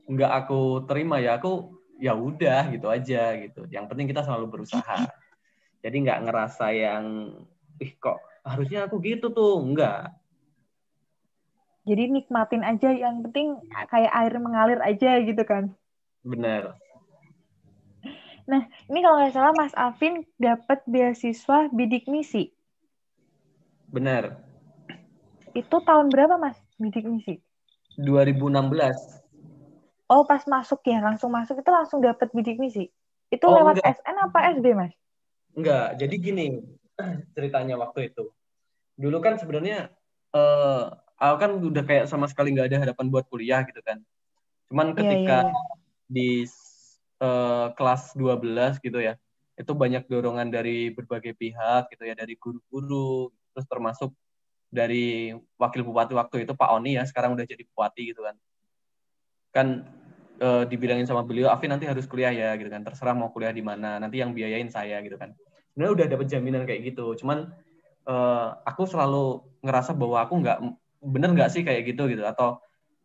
enggak aku terima ya aku ya udah gitu aja gitu. Yang penting kita selalu berusaha. Jadi nggak ngerasa yang ih kok harusnya aku gitu tuh? Enggak jadi nikmatin aja yang penting kayak air mengalir aja gitu kan. Benar. Nah ini kalau nggak salah Mas Afin dapat beasiswa bidik misi. Benar. Itu tahun berapa Mas bidik misi? 2016 oh pas masuk ya langsung masuk itu langsung dapat bidik misi? Itu oh, lewat enggak. SN apa SB Mas? Enggak jadi gini ceritanya waktu itu. Dulu kan sebenarnya uh, aku kan udah kayak sama sekali nggak ada harapan buat kuliah gitu kan. Cuman iya, ketika yeah, yeah, di uh, kelas 12 gitu ya, itu banyak dorongan dari berbagai pihak gitu ya, dari guru-guru, terus termasuk dari wakil bupati waktu itu Pak Oni ya, sekarang udah jadi bupati gitu kan. Kan uh, dibilangin sama beliau, Afi nanti harus kuliah ya gitu kan, terserah mau kuliah di mana, nanti yang biayain saya gitu kan. Sebenarnya udah dapet jaminan kayak gitu, cuman uh, aku selalu ngerasa bahwa aku nggak bener nggak sih kayak gitu gitu? Atau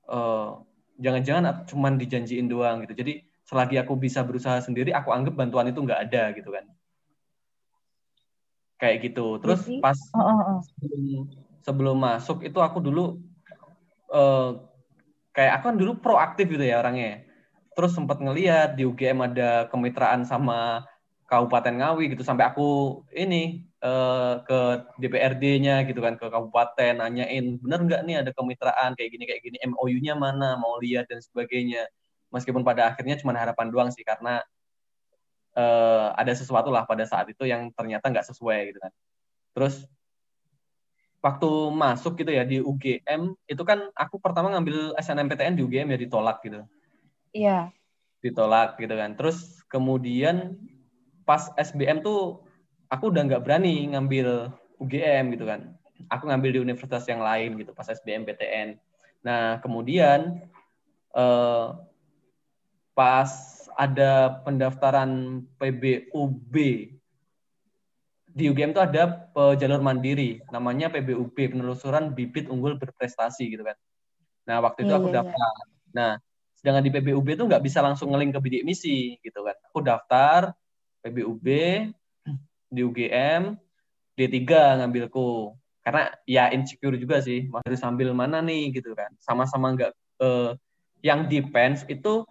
uh, jangan-jangan cuma dijanjiin doang gitu. Jadi selagi aku bisa berusaha sendiri aku anggap bantuan itu nggak ada gitu kan? Kayak gitu. Terus jadi, pas oh, oh, oh. Sebelum, sebelum masuk itu aku dulu uh, kayak aku kan dulu proaktif gitu ya orangnya. Terus sempat ngeliat di UGM ada kemitraan sama Kabupaten Ngawi gitu. Sampai aku ini uh, ke DPRD-nya gitu kan ke kabupaten nanyain bener nggak nih ada kemitraan kayak gini kayak gini? MOU-nya mana? Mau lihat dan sebagainya. Meskipun pada akhirnya cuma harapan doang sih karena uh, ada sesuatu lah pada saat itu yang ternyata nggak sesuai gitu kan. Terus waktu masuk gitu ya di UGM itu kan aku pertama ngambil SNMPTN di UGM ya ditolak gitu. Iya. Ditolak gitu kan. Terus kemudian pas SBM tuh aku udah nggak berani ngambil UGM gitu kan aku ngambil di universitas yang lain gitu pas SBMPTN. Nah kemudian eh, pas ada pendaftaran PBUB di UGM itu ada jalur mandiri namanya PBUB penelusuran bibit unggul berprestasi gitu kan. Nah waktu itu aku iya, iya, iya. daftar. Nah sedangkan di PBUB itu nggak bisa langsung ngeling ke bidik misi gitu kan. Aku daftar PBUB di UGM D3 ngambilku. Karena ya insecure juga sih harus sambil mana nih gitu kan. Sama-sama nggak uh, yang defense itu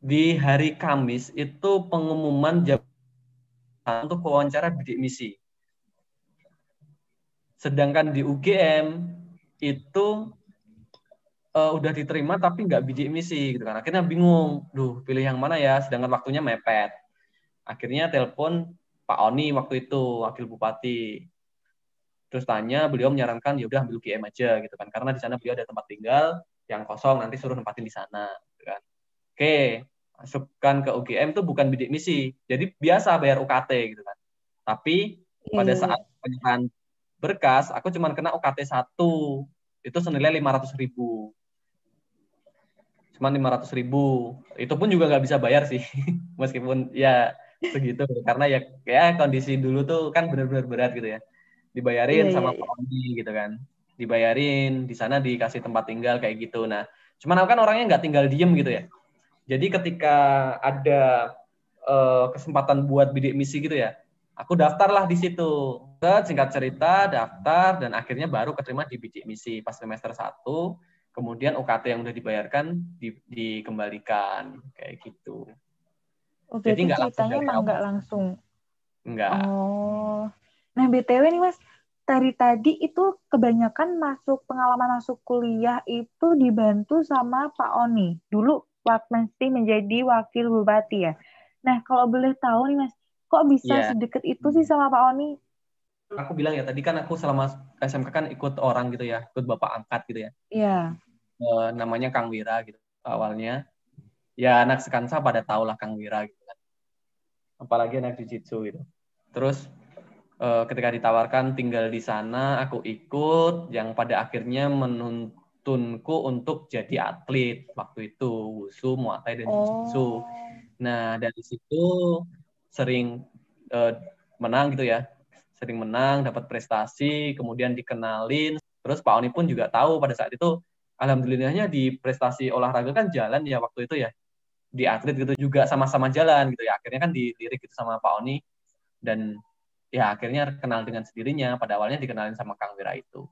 di hari Kamis itu pengumuman jam untuk wawancara bidik misi. Sedangkan di UGM itu uh, udah diterima tapi nggak bidik misi gitu kan. Akhirnya bingung duh pilih yang mana ya? Sedangkan waktunya mepet akhirnya telepon Pak Oni waktu itu wakil bupati. Terus tanya beliau menyarankan ya udah ambil UGM aja gitu kan. Karena di sana beliau ada tempat tinggal yang kosong nanti suruh nempatin di sana gitu kan. Oke masukkan ke UGM itu bukan bidik misi. Jadi biasa bayar UKT gitu kan. Tapi pada iya. saat penyerahan berkas aku cuma kena UKT satu. Itu senilai lima ratus ribu. Cuma lima ratus ribu. Itu pun juga nggak bisa bayar sih. Meskipun ya segitu. Karena ya kayak kondisi dulu tuh kan benar-benar berat gitu ya. Dibayarin yeah, sama yeah, Pak Odi gitu kan. Dibayarin di sana dikasih tempat tinggal kayak gitu. Nah cuman aku kan orangnya nggak tinggal diem gitu ya. Jadi ketika ada uh, kesempatan buat bidik misi gitu ya aku daftarlah di situ. Singkat cerita daftar dan akhirnya baru keterima di bidik misi pas semester 1 kemudian UKT yang udah dibayarkan di, dikembalikan. Kayak gitu oh, jadi nggak langsung emang nggak langsung Enggak. Oh. Nah, BTW nih Mas, dari tadi itu kebanyakan masuk pengalaman masuk kuliah itu dibantu sama Pak Oni. Dulu waktu mesti menjadi wakil bupati ya. Nah, kalau boleh tahu nih Mas, kok bisa yeah. sedekat itu sih sama Pak Oni? Aku bilang ya, tadi kan aku selama SMK kan ikut orang gitu ya, ikut bapak angkat gitu ya. Iya. Yeah. E, namanya Kang Wira gitu awalnya. Ya anak sekansa pada tahu lah Kang Wira gitu. Apalagi anak Jujitsu gitu. Terus uh, ketika ditawarkan tinggal di sana aku ikut yang pada akhirnya menuntunku untuk jadi atlet waktu itu wusu muay thai dan oh. jiu-jitsu nah dari situ sering uh, menang gitu ya sering menang dapat prestasi kemudian dikenalin terus Pak Oni pun juga tahu pada saat itu alhamdulillahnya di prestasi olahraga kan jalan ya waktu itu ya di atlet gitu juga sama-sama jalan gitu ya. Akhirnya kan dilirik gitu sama Pak Oni. Dan ya akhirnya kenal dengan sendirinya. Pada awalnya dikenalin sama Kang Wira itu.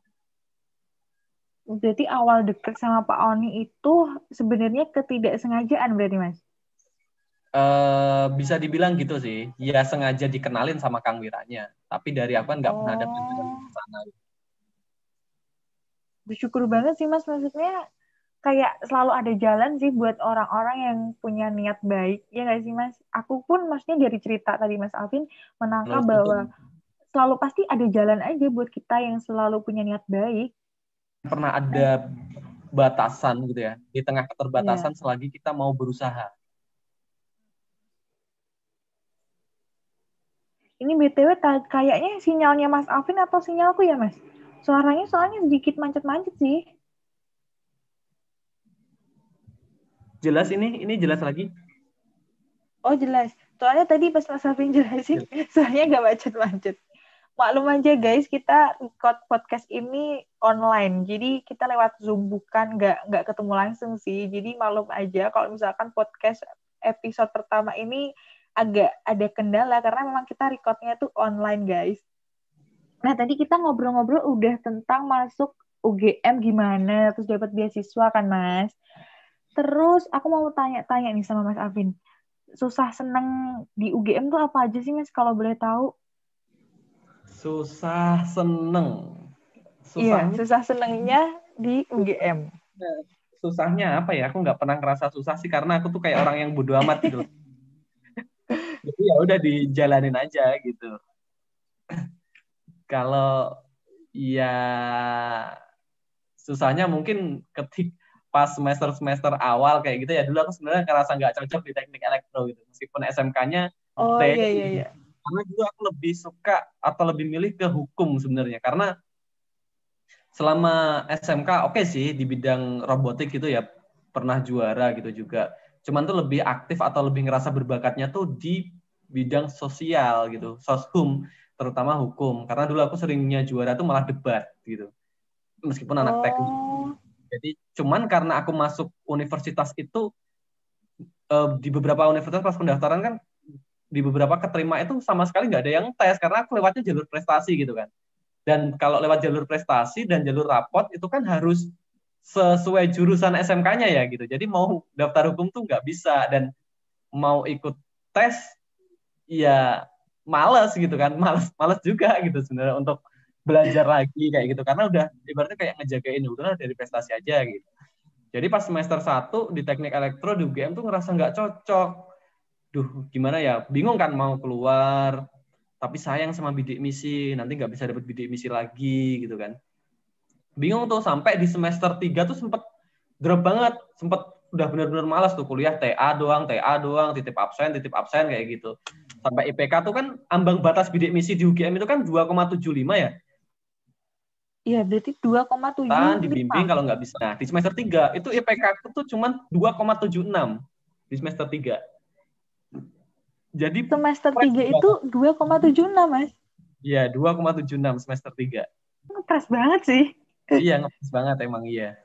Berarti awal deket sama Pak Oni itu sebenarnya ketidaksengajaan berarti mas? Uh, bisa dibilang gitu sih. Ya sengaja dikenalin sama Kang Wiranya. Tapi dari aku kan nggak oh. pernah ada sana. Bersyukur banget sih mas maksudnya kayak selalu ada jalan sih buat orang-orang yang punya niat baik ya nggak sih mas? Aku pun maksudnya dari cerita tadi mas Alvin menangkap Lalu, bahwa selalu pasti ada jalan aja buat kita yang selalu punya niat baik. Pernah ada batasan gitu ya di tengah keterbatasan yeah. selagi kita mau berusaha. Ini btw kayaknya sinyalnya mas Alvin atau sinyalku ya mas? Suaranya soalnya sedikit mancet-mancet sih Jelas ini? Ini jelas lagi? Oh jelas. Soalnya tadi pas Mas Alvin jelasin, jelas. soalnya nggak macet-macet. Maklum aja guys, kita record podcast ini online. Jadi kita lewat Zoom, bukan nggak nggak ketemu langsung sih. Jadi maklum aja kalau misalkan podcast episode pertama ini agak ada kendala karena memang kita recordnya tuh online guys. Nah tadi kita ngobrol-ngobrol udah tentang masuk UGM gimana, terus dapat beasiswa kan mas. Terus aku mau tanya-tanya nih sama Mas Alvin. Susah seneng di UGM tuh apa aja sih Mas kalau boleh tahu? Susah seneng. Susahnya, iya, susah senengnya di UGM. Susahnya apa ya? Aku nggak pernah ngerasa susah sih karena aku tuh kayak orang yang bodoh amat gitu. Jadi ya udah dijalanin aja gitu. Kalau ya susahnya mungkin ketik pas semester semester awal kayak gitu ya dulu aku sebenarnya ngerasa nggak cocok di teknik elektro gitu meskipun SMK-nya oh iya iya iya karena dulu aku lebih suka atau lebih milih ke hukum sebenarnya karena selama SMK oke okay sih di bidang robotik gitu ya pernah juara gitu juga. Cuman tuh lebih aktif atau lebih ngerasa berbakatnya tuh di bidang sosial gitu, soshum, terutama hukum. Karena dulu aku seringnya juara tuh malah debat gitu. Meskipun anak oh. teknik. Jadi cuman karena aku masuk universitas itu uh, di beberapa universitas pas pendaftaran kan di beberapa keterima itu sama sekali nggak ada yang tes karena aku lewatnya jalur prestasi gitu kan. Dan kalau lewat jalur prestasi dan jalur rapot itu kan harus sesuai jurusan SMK-nya ya gitu. Jadi mau daftar hukum tuh nggak bisa dan mau ikut tes ya males gitu kan, males males juga gitu sebenarnya untuk belajar lagi kayak gitu karena udah ibaratnya kayak ngejagain udah dari prestasi aja gitu. Jadi pas semester 1 di teknik elektro di UGM tuh ngerasa nggak cocok. Duh, gimana ya? Bingung kan mau keluar, tapi sayang sama bidik misi, nanti nggak bisa dapat bidik misi lagi gitu kan bingung tuh sampai di semester 3 tuh sempet drop banget, sempet udah bener-bener malas tuh kuliah TA doang, TA doang, titip absen, titip absen kayak gitu. Sampai IPK tuh kan ambang batas bidik misi di UGM itu kan 2,75 ya. Iya, berarti 2,75. Kan dibimbing kalau nggak bisa. Nah, di semester 3 itu IPK tuh cuma 2,76 di semester 3. Jadi semester 3 itu 2,76, Mas. Iya, 2,76 semester 3. Keras banget sih iya ngepas banget emang iya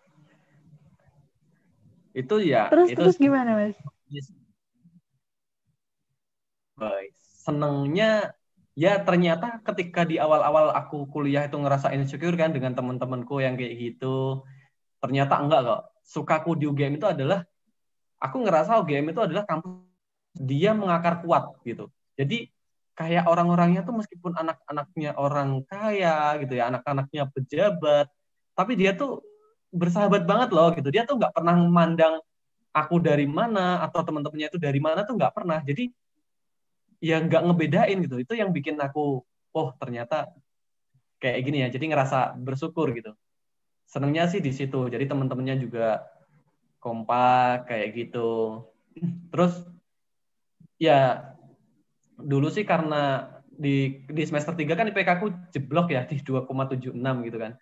itu ya terus itu terus gimana mas senengnya ya ternyata ketika di awal-awal aku kuliah itu ngerasa insecure kan dengan teman-temanku yang kayak gitu ternyata enggak kok. Sukaku di UGM itu adalah aku ngerasa UGM itu adalah kampus dia mengakar kuat gitu. Jadi kayak orang-orangnya tuh meskipun anak-anaknya orang kaya gitu ya anak-anaknya pejabat tapi dia tuh bersahabat banget loh gitu. Dia tuh nggak pernah memandang aku dari mana atau teman-temannya itu dari mana tuh nggak pernah. Jadi ya nggak ngebedain gitu. Itu yang bikin aku oh ternyata kayak gini ya. Jadi ngerasa bersyukur gitu. Senengnya sih di situ. Jadi teman-temannya juga kompak kayak gitu. Terus ya dulu sih karena di di semester 3 kan IPK aku jeblok ya di 2,76 gitu kan.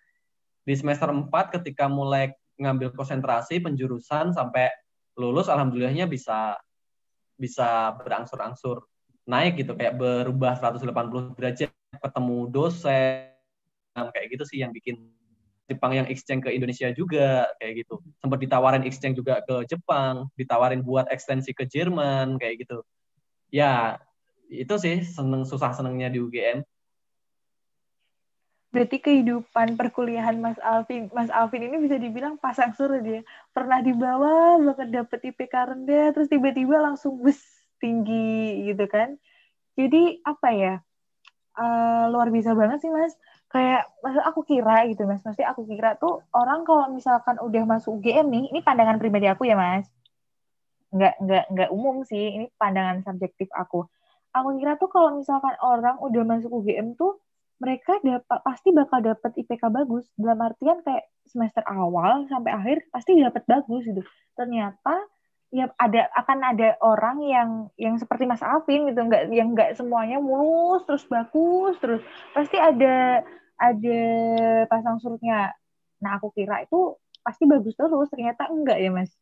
Di semester 4 ketika mulai ngambil konsentrasi penjurusan sampai lulus alhamdulillahnya bisa bisa berangsur-angsur naik gitu kayak berubah 180 derajat ketemu dosen kayak gitu sih yang bikin Jepang yang exchange ke Indonesia juga kayak gitu. Sempat ditawarin exchange juga ke Jepang ditawarin buat ekstensi ke Jerman kayak gitu. Ya itu sih seneng susah senengnya di UGM berarti kehidupan perkuliahan Mas Alvin Mas Alvin ini bisa dibilang pasang surut ya. Pernah di bawah banget dapet IPK rendah terus tiba-tiba langsung bus tinggi gitu kan. Jadi apa ya uh, luar biasa banget sih Mas. Kayak maksud aku kira gitu Mas. Mesti aku kira tuh orang kalau misalkan udah masuk UGM nih ini pandangan pribadi aku ya Mas. Nggak nggak nggak umum sih ini pandangan subjektif aku. Aku kira tuh kalau misalkan orang udah masuk UGM tuh mereka dapat pasti bakal dapat IPK bagus. Dalam artian kayak semester awal sampai akhir pasti dapat bagus gitu. Ternyata ya ada akan ada orang yang yang seperti Mas Alvin gitu nggak yang nggak semuanya mulus terus bagus terus pasti ada ada pasang surutnya nah aku kira itu pasti bagus terus ternyata enggak ya Mas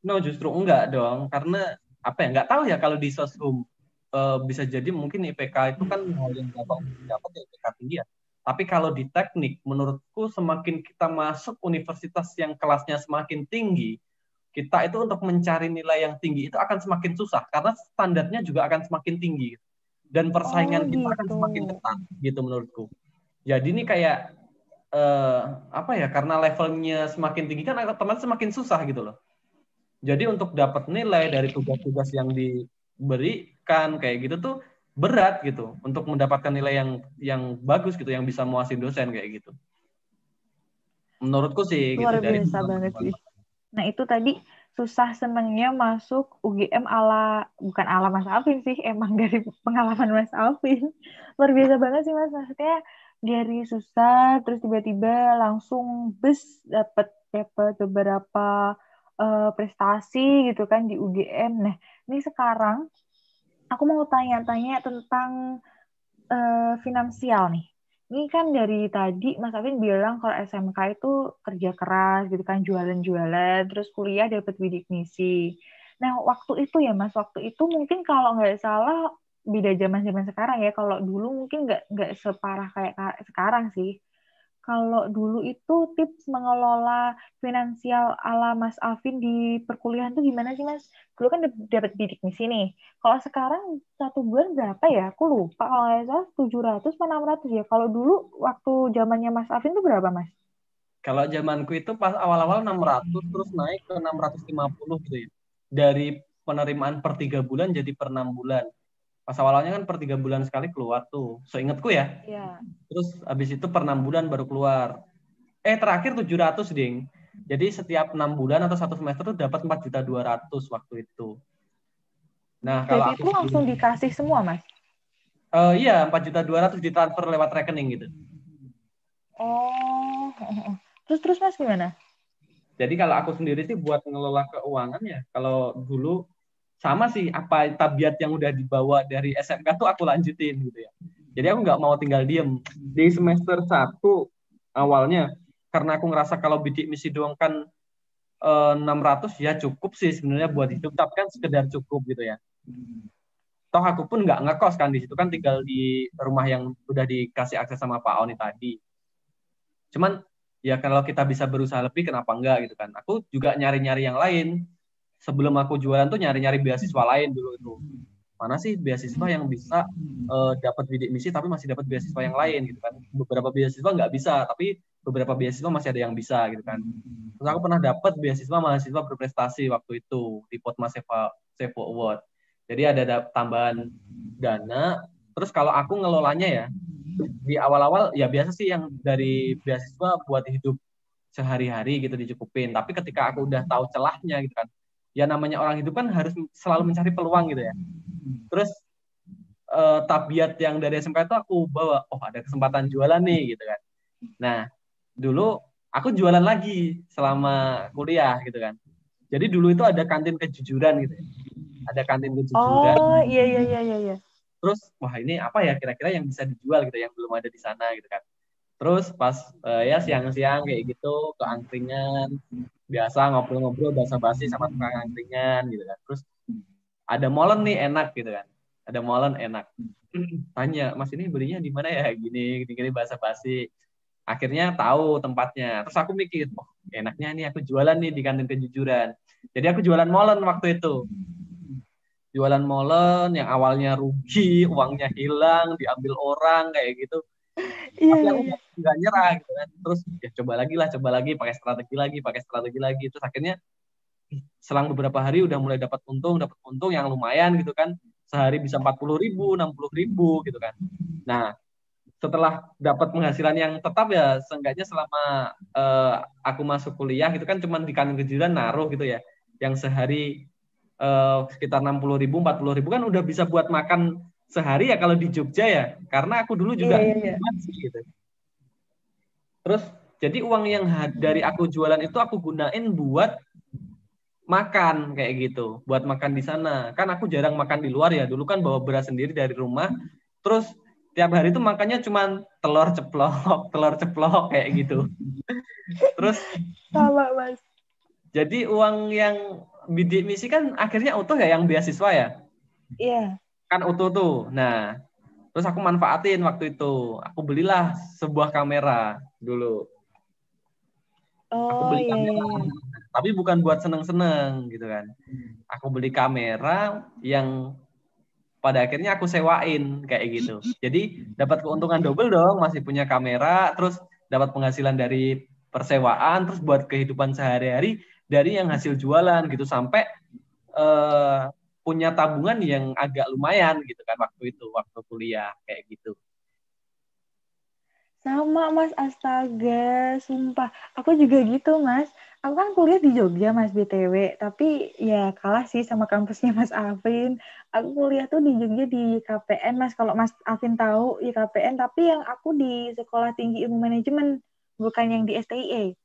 no justru enggak dong karena apa ya nggak tahu ya kalau di sosum uh, bisa jadi mungkin IPK itu kan hal yang gampang dapat ya IPK tinggi ya. Tapi kalau di teknik, menurutku semakin kita masuk universitas yang kelasnya semakin tinggi, kita itu untuk mencari nilai yang tinggi itu akan semakin susah karena standarnya juga akan semakin tinggi dan persaingan oh, kita akan gitu. semakin ketat gitu menurutku. Jadi ini kayak uh, apa ya? Karena levelnya semakin tinggi kan teman semakin susah gitu loh. Jadi untuk dapat nilai dari tugas-tugas yang diberi kan kayak gitu tuh berat gitu untuk mendapatkan nilai yang yang bagus gitu yang bisa muasin dosen kayak gitu. Menurutku sih gitu, Luar gitu, biasa dari banget sih. Nah, itu tadi susah senengnya masuk UGM ala bukan ala Mas Alvin sih, emang dari pengalaman Mas Alvin. Luar biasa banget sih Mas, maksudnya dari susah terus tiba-tiba langsung bus dapat dapat beberapa uh, prestasi gitu kan di UGM. Nah, ini sekarang aku mau tanya-tanya tentang uh, finansial nih. Ini kan dari tadi Mas Afin bilang kalau SMK itu kerja keras gitu kan jualan-jualan terus kuliah dapat bidik misi. Nah waktu itu ya Mas waktu itu mungkin kalau nggak salah beda zaman zaman sekarang ya kalau dulu mungkin nggak nggak separah kayak sekarang sih kalau dulu itu tips mengelola finansial ala Mas Alvin di perkuliahan tuh gimana sih Mas? Dulu kan dapat bidik misi nih. Kalau sekarang satu bulan berapa ya? Aku lupa. Kalau nggak salah 700 atau 600 ya. Kalau dulu waktu zamannya Mas Alvin tuh berapa Mas? Kalau zamanku itu pas awal-awal 600 terus naik ke 650 gitu ya. Dari penerimaan per tiga bulan jadi per enam bulan pas awalnya kan per tiga bulan sekali keluar tuh. Seingatku ya. Yeah. terus habis itu per enam bulan baru keluar. Eh terakhir 700 ding. Jadi setiap enam bulan atau satu semester tuh dapat empat juta dua ratus waktu itu. Nah kalau jadi aku itu langsung dikasih semua mas? Uh, iya empat juta dua ratus ditransfer lewat rekening gitu. Oh terus terus mas gimana? Jadi kalau aku sendiri sih buat ngelola keuangan ya kalau dulu sama sih apa tabiat yang udah dibawa dari SMK tuh aku lanjutin gitu ya. Jadi aku nggak mau tinggal diem. Di semester satu awalnya karena aku ngerasa kalau bidik misi doang kan eh, 600 ya cukup sih sebenarnya buat hidup tapi kan sekedar cukup gitu ya. Toh aku pun nggak ngekos kan di situ kan tinggal di rumah yang udah dikasih akses sama Pak Oni tadi. Cuman ya kalau kita bisa berusaha lebih kenapa enggak gitu kan. Aku juga nyari-nyari yang lain sebelum aku jualan tuh nyari-nyari beasiswa lain dulu itu mana sih beasiswa yang bisa uh, dapat bidik misi tapi masih dapat beasiswa yang lain gitu kan. Beberapa beasiswa nggak bisa tapi beberapa beasiswa masih ada yang bisa gitu kan. Terus aku pernah dapat beasiswa mahasiswa berprestasi waktu itu di Potma Seva Sevo Award. Jadi ada tambahan dana. Terus kalau aku ngelolanya ya di awal-awal ya biasa sih yang dari beasiswa buat hidup sehari-hari gitu dicukupin. Tapi ketika aku udah tahu celahnya gitu kan ya namanya orang hidup kan harus selalu mencari peluang gitu ya. Terus uh, tabiat yang dari SMK itu aku bawa, oh ada kesempatan jualan nih gitu kan. Nah, dulu aku jualan lagi selama kuliah gitu kan. Jadi dulu itu ada kantin kejujuran gitu ya. Ada kantin kejujuran. Oh, iya iya iya iya iya. Terus wah ini apa ya kira-kira yang bisa dijual gitu yang belum ada di sana gitu kan. Terus pas uh, ya siang-siang kayak gitu ke angkringan, biasa ngobrol-ngobrol basa-basi sama tukang angkringan gitu kan. Terus ada molen nih enak gitu kan. Ada molen enak. Tanya mas ini belinya di mana ya? Gini gini, gini basa-basi akhirnya tahu tempatnya. Terus aku mikir oh enaknya nih aku jualan nih di kantin kejujuran. Jadi aku jualan molen waktu itu. Jualan molen yang awalnya rugi uangnya hilang diambil orang kayak gitu Iya, tapi aku iya. nggak nyerah gitu kan. Terus ya coba lagi lah coba lagi pakai strategi lagi pakai strategi lagi. Terus akhirnya selang beberapa hari udah mulai dapat untung dapat untung yang lumayan gitu kan. Sehari bisa empat puluh ribu enam puluh ribu gitu kan. Nah setelah dapat penghasilan yang tetap ya seenggaknya selama uh, aku masuk kuliah gitu kan cuman di kanan kejuran naruh gitu ya. Yang sehari uh, sekitar enam puluh ribu empat puluh ribu kan udah bisa buat makan sehari ya kalau di Jogja ya karena aku dulu juga yeah, yeah, yeah. gitu. Terus jadi uang yang dari aku jualan itu aku gunain buat makan kayak gitu. Buat makan di sana. Kan aku jarang makan di luar ya. Dulu kan bawa beras sendiri dari rumah. Terus tiap hari itu makannya cuma telur ceplok telur ceplok kayak gitu. Terus sama mas. jadi uang yang bidik misi kan akhirnya utuh ya yang beasiswa ya? Iya kan utuh tuh. Nah, terus aku manfaatin waktu itu. Aku belilah sebuah kamera dulu. Oh, aku beli iya, kamera, iya. tapi bukan buat seneng-seneng gitu kan. Aku beli kamera yang pada akhirnya aku sewain kayak gitu. Jadi dapat keuntungan double dong, masih punya kamera, terus dapat penghasilan dari persewaan, terus buat kehidupan sehari-hari dari yang hasil jualan gitu sampai uh, punya tabungan yang agak lumayan gitu kan waktu itu waktu kuliah kayak gitu. Sama mas. Astaga sumpah. Aku juga gitu mas. Aku kan kuliah di Jogja mas btw tapi ya kalah sih sama kampusnya mas Alvin. Aku kuliah tuh di Jogja di KPN mas. Kalau mas Alvin tahu ya KPN tapi yang aku di sekolah tinggi ilmu manajemen bukan yang di STIE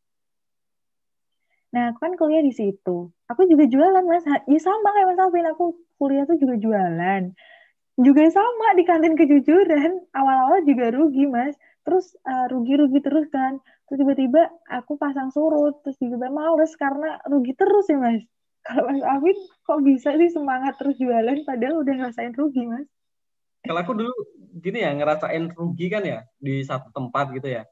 Nah, aku kan kuliah di situ. Aku juga jualan, Mas. Ya sama kayak Mas Alvin, aku kuliah tuh juga jualan. Juga sama di kantin kejujuran. Awal-awal juga rugi, Mas. terus uh, rugi-rugi terus kan terus tiba-tiba aku pasang surut terus tiba-tiba males karena rugi terus ya mas kalau mas Afin kok bisa sih semangat terus jualan padahal udah ngerasain rugi mas kalau aku dulu gini ya ngerasain rugi kan ya di satu tempat gitu ya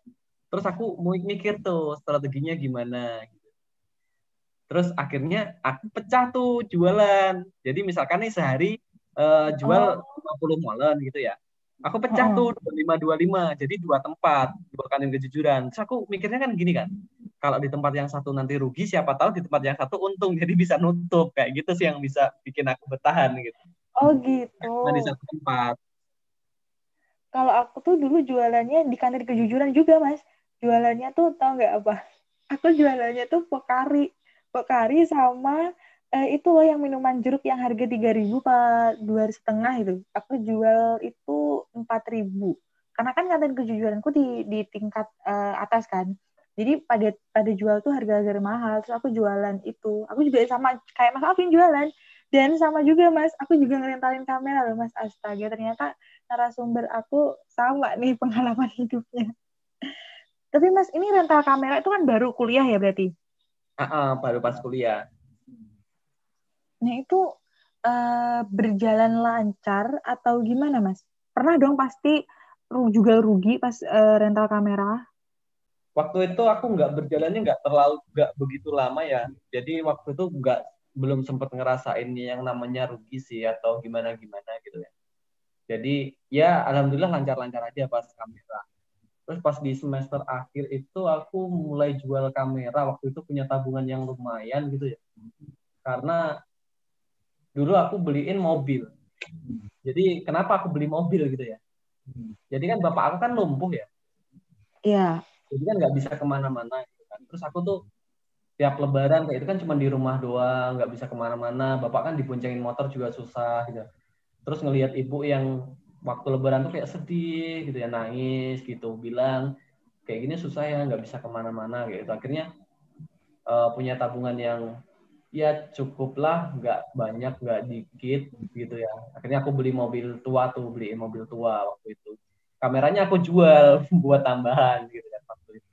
terus aku mau mikir tuh strateginya gimana gitu. Terus akhirnya aku pecah tuh jualan jadi misalkan nih sehari uh, jual oh. 50 molen gitu ya Aku pecah tuh lima dua lima, jadi dua tempat dua kantin kejujuran. Terus aku mikirnya kan gini kan, kalau di tempat yang satu nanti rugi, siapa tahu di tempat yang satu untung, jadi bisa nutup kayak gitu sih yang bisa bikin aku bertahan gitu. Oh gitu. Nah, di satu tempat. Kalau aku tuh dulu jualannya di kantin kejujuran juga mas. Jualannya tuh tau nggak apa? Aku jualannya tuh pokari, pokari sama eh, itu loh yang minuman jeruk yang harga tiga ribu pak dua setengah itu aku jual itu empat ribu. Karena kan kantin kejujuranku di di tingkat uh, atas kan. Jadi pada pada jual tuh harga harga mahal. Terus aku jualan itu. Aku juga sama kayak mas Alvin jualan. Dan sama juga mas. Aku juga ngerentalin kamera loh mas. Astaga ternyata narasumber aku sama nih pengalaman hidupnya. Tapi mas ini rental kamera itu kan baru kuliah ya berarti uh, baru pas kuliah Nah itu uh, berjalan lancar atau gimana mas? Pernah dong pasti juga rugi pas uh, rental kamera? Waktu itu aku nggak berjalannya nggak terlalu nggak begitu lama ya. Jadi waktu itu nggak belum sempat ngerasain yang namanya rugi sih atau gimana gimana gitu ya. Jadi ya alhamdulillah lancar-lancar aja pas kamera. Terus pas di semester akhir itu aku mulai jual kamera. Waktu itu punya tabungan yang lumayan gitu ya. Karena dulu aku beliin mobil. Jadi kenapa aku beli mobil gitu ya? Jadi kan bapak aku kan lumpuh ya. Iya. Jadi kan nggak bisa ke mana-mana gitu kan. Terus aku tuh tiap lebaran kayak itu kan cuma di rumah doang, nggak bisa ke mana-mana. Bapak kan diboncengin motor juga susah gitu. Terus ngelihat ibu yang waktu lebaran tuh kayak sedih gitu ya, nangis gitu, bilang kayak gini susah ya, nggak bisa ke mana-mana gitu. Akhirnya uh, punya tabungan yang ya cukuplah nggak banyak nggak dikit gitu ya. Akhirnya aku beli mobil tua tuh beliin mobil tua waktu itu. Kameranya aku jual buat tambahan gitu kan waktu itu.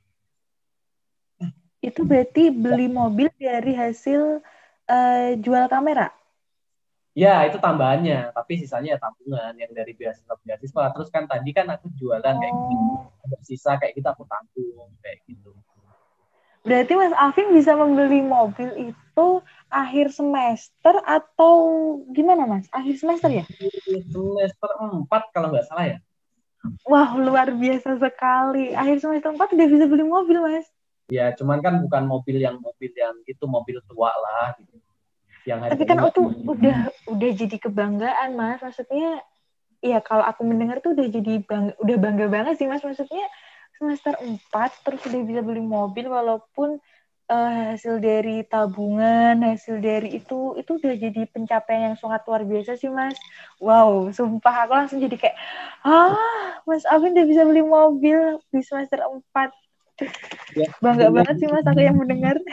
Itu berarti beli mobil dari hasil uh, jual kamera ya itu tambahannya tapi sisanya ya tabungan yang dari beasiswa beasiswa terus kan tadi kan aku jualan kayak gitu ada sisa kayak gitu aku tanggung kayak gitu Berarti Mas Alvin bisa membeli mobil itu akhir semester atau gimana Mas? Akhir semester ya? Semester 4 kalau nggak salah ya. Wah, luar biasa sekali. Akhir semester 4 udah bisa beli mobil, Mas. Ya, cuman kan bukan mobil yang mobil yang itu mobil tua lah gitu. Yang Tapi kan itu udah udah jadi kebanggaan, Mas. Maksudnya ya kalau aku mendengar tuh udah jadi bangga, udah bangga banget sih, Mas. Maksudnya semester 4 terus udah bisa beli mobil walaupun uh, hasil dari tabungan, hasil dari itu itu udah jadi pencapaian yang sangat luar biasa sih Mas. Wow, sumpah aku langsung jadi kayak ah, Mas Afin udah bisa beli mobil di semester 4. Ya, Bangga dengan, banget sih Mas aku yang mendengar.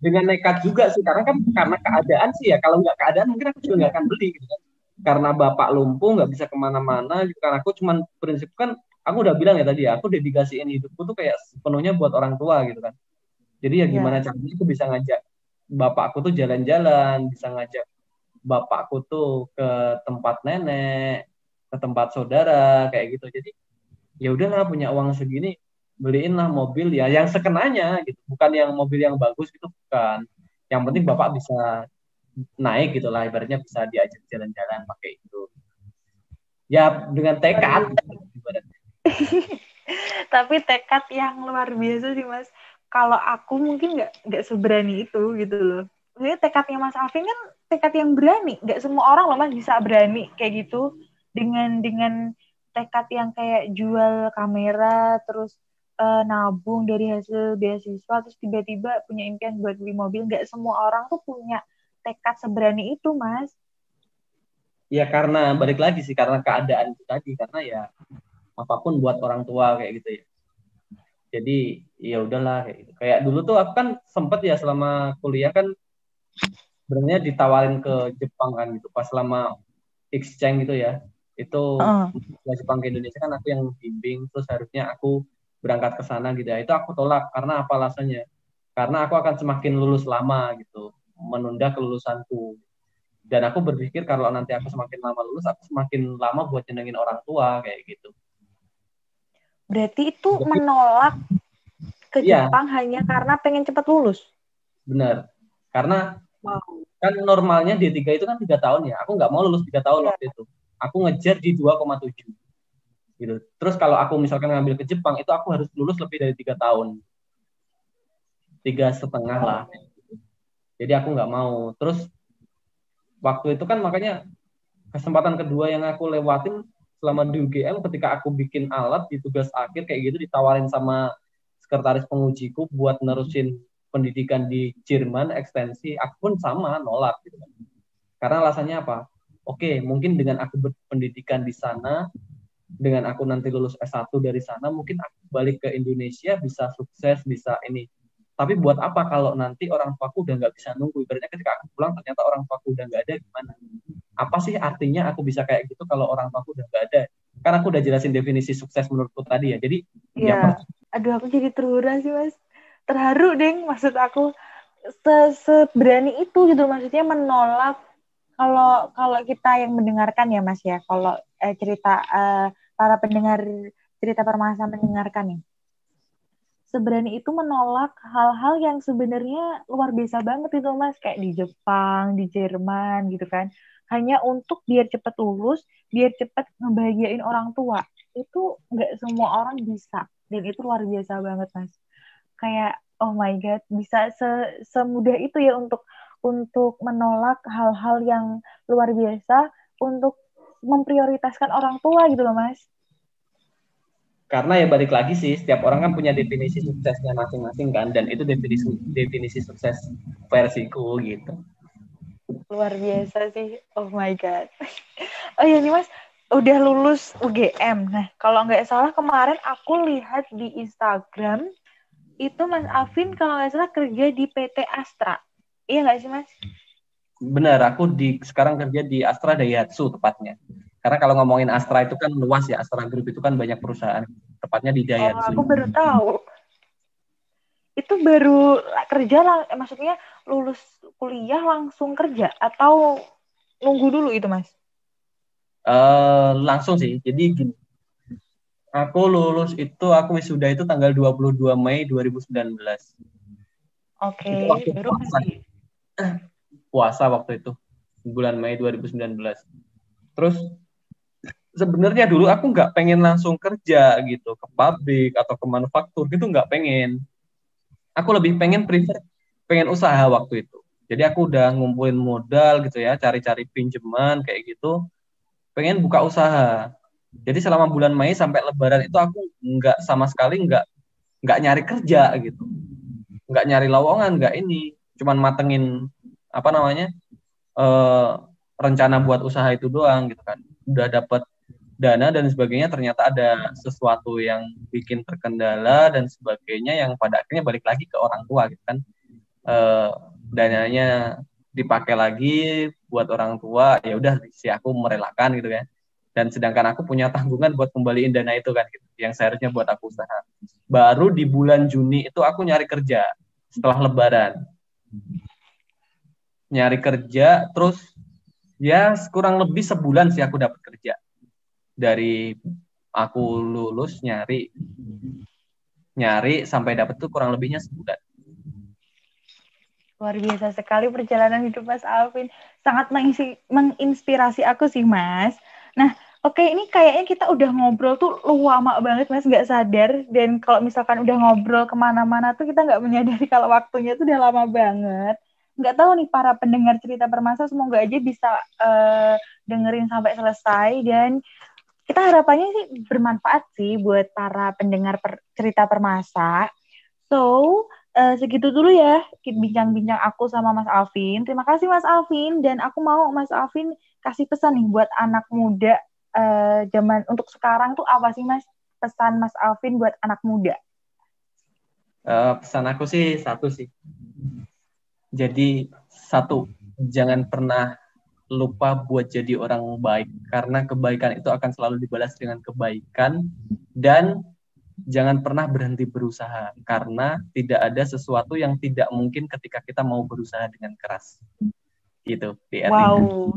Dengan nekat juga sih karena kan karena keadaan sih ya kalau nggak keadaan mungkin aku juga nggak akan beli gitu kan. Karena bapak lumpuh nggak bisa ke mana-mana kan aku cuman prinsip kan aku udah bilang ya tadi ya, aku dedikasiin hidupku tuh kayak sepenuhnya buat orang tua gitu kan. Jadi ya gimana yeah. caranya aku bisa ngajak bapakku tuh jalan-jalan, bisa ngajak bapakku tuh ke tempat nenek, ke tempat saudara kayak gitu. Jadi ya udahlah punya uang segini beliin lah mobil ya yang sekenanya gitu, bukan yang mobil yang bagus gitu bukan. Yang penting bapak bisa naik gitu lah ibaratnya bisa diajak jalan-jalan pakai itu. Ya dengan tekad. Tapi tekad yang luar biasa sih mas. Kalau aku mungkin nggak nggak seberani itu gitu loh. Maksudnya tekadnya mas Afin kan tekad yang berani. Nggak semua orang loh mas bisa berani kayak gitu. Dengan dengan tekad yang kayak jual kamera terus uh, nabung dari hasil beasiswa terus tiba-tiba punya impian buat beli mobil. Nggak semua orang tuh punya tekad seberani itu mas. Ya karena balik lagi sih karena keadaan itu tadi. Karena ya apa pun buat orang tua kayak gitu ya. Jadi ya udahlah kayak gitu. Kayak dulu tuh aku kan sempet ya selama kuliah kan sebenarnya ditawarin ke Jepang kan gitu. Pas selama exchange gitu ya. Itu uh. Jepang ke Indonesia kan aku yang bimbing, terus harusnya aku berangkat ke sana gitu ya. Itu aku tolak karena apa alasannya? Karena aku akan semakin lulus lama gitu, menunda kelulusanku. Dan aku berpikir kalau nanti aku semakin lama lulus, aku semakin lama buat nyenengin orang tua kayak gitu. Berarti itu Berarti, menolak ke iya. Jepang hanya karena pengen cepat lulus. Benar. Karena wow. kan normalnya D3 itu kan tiga tahun ya. Aku nggak mau lulus tiga tahun yeah. waktu itu. Aku ngejar di 2,7 gitu. Terus kalau aku misalkan ngambil ke Jepang itu aku harus lulus lebih dari tiga tahun, tiga setengah lah. Jadi aku nggak mau. Terus waktu itu kan makanya kesempatan kedua yang aku lewatin selama di UGM ketika aku bikin alat di tugas akhir kayak gitu ditawarin sama sekretaris pengujiku buat nerusin pendidikan di Jerman ekstensi aku pun sama nolak gitu kan. Karena alasannya apa? Oke, mungkin dengan aku berpendidikan di sana dengan aku nanti lulus S1 dari sana mungkin aku balik ke Indonesia bisa sukses bisa ini. Tapi buat apa kalau nanti orang tuaku udah nggak bisa nunggu? Ibaratnya ketika aku pulang ternyata orang tuaku udah nggak ada gimana? Apa sih artinya aku bisa kayak gitu kalau orang tuaku udah nggak ada? Karena aku udah jelasin definisi sukses menurutku tadi ya jadi ya, ya aduh aku jadi terharu sih mas. Terharu deng maksud aku. Se seberani itu gitu maksudnya menolak kalau kalau kita yang mendengarkan ya mas ya. Kalau eh, cerita eh, para pendengar cerita permasalahan mendengarkan nih. Seberani itu menolak hal-hal yang sebenarnya luar biasa banget itu mas. Kayak di Jepang di Jerman gitu kan. Hanya untuk biar cepat lulus biar cepat ngebahagiain orang tua. Itu nggak semua orang bisa. Dan itu luar biasa banget mas. Kayak oh my god bisa se semudah itu ya untuk untuk menolak hal-hal yang luar biasa untuk memprioritaskan orang tua gitu loh mas. Karena ya balik lagi sih setiap orang kan punya definisi suksesnya masing-masing kan dan itu definisi definisi sukses versiku gitu. Luar biasa sih. Oh my god. Oh ya nih mas. Udah lulus UGM nah kalau nggak salah kemarin aku lihat di Instagram itu mas Afin kalau nggak salah kerja di PT Astra. Iya nggak sih mas benar aku di sekarang kerja di Astra Daihatsu tepatnya karena kalau ngomongin Astra itu kan luas ya, Astra Group itu kan banyak perusahaan, tepatnya di Jaya. Oh, aku baru tahu. Itu baru kerja lah, eh, maksudnya lulus kuliah langsung kerja atau nunggu dulu itu, Mas? Uh, langsung sih. Jadi gini. Aku lulus itu aku wisuda itu tanggal 22 Mei 2019. Oke, okay, baru. Puasa waktu itu. Bulan Mei 2019. Terus sebenarnya dulu aku nggak pengen langsung kerja gitu ke pabrik atau ke manufaktur gitu nggak pengen aku lebih pengen prefer pengen usaha waktu itu jadi aku udah ngumpulin modal gitu ya cari-cari pinjaman kayak gitu pengen buka usaha jadi selama bulan Mei sampai Lebaran itu aku nggak sama sekali nggak nggak nyari kerja gitu nggak nyari lowongan nggak ini cuman matengin apa namanya eh, rencana buat usaha itu doang gitu kan. Udah dapat dana dan sebagainya ternyata ada sesuatu yang bikin terkendala dan sebagainya yang pada akhirnya balik lagi ke orang tua gitu kan. E, dananya dipakai lagi buat orang tua ya udah si aku merelakan gitu kan. Dan sedangkan aku punya tanggungan buat kembaliin dana itu kan gitu, yang seharusnya buat aku usaha. Baru di bulan Juni itu aku nyari kerja setelah Lebaran nyari kerja terus ya kurang lebih sebulan sih aku dapat kerja dari aku lulus nyari nyari sampai dapat tuh kurang lebihnya sebulan. Luar biasa sekali perjalanan hidup Mas Alvin. Sangat menginspirasi aku sih Mas. Nah, oke ini kayaknya kita udah ngobrol tuh lama banget Mas, nggak sadar. Dan kalau misalkan udah ngobrol ke mana-mana tuh kita nggak menyadari kalau waktunya tuh udah lama banget. Nggak tahu nih para pendengar cerita permasa semoga aja bisa uh, dengerin sampai selesai dan kita harapannya sih bermanfaat sih buat para pendengar per, cerita permasa. So, uh, segitu dulu ya bincang-bincang aku sama Mas Alvin. Terima kasih Mas Alvin dan aku mau Mas Alvin kasih pesan nih buat anak muda uh, zaman untuk sekarang tuh apa sih Mas pesan Mas Alvin buat anak muda? Uh, pesan aku sih satu sih. Jadi satu, jangan pernah lupa buat jadi orang baik karena kebaikan itu akan selalu dibalas dengan kebaikan dan jangan pernah berhenti berusaha karena tidak ada sesuatu yang tidak mungkin ketika kita mau berusaha dengan keras. Gitu wow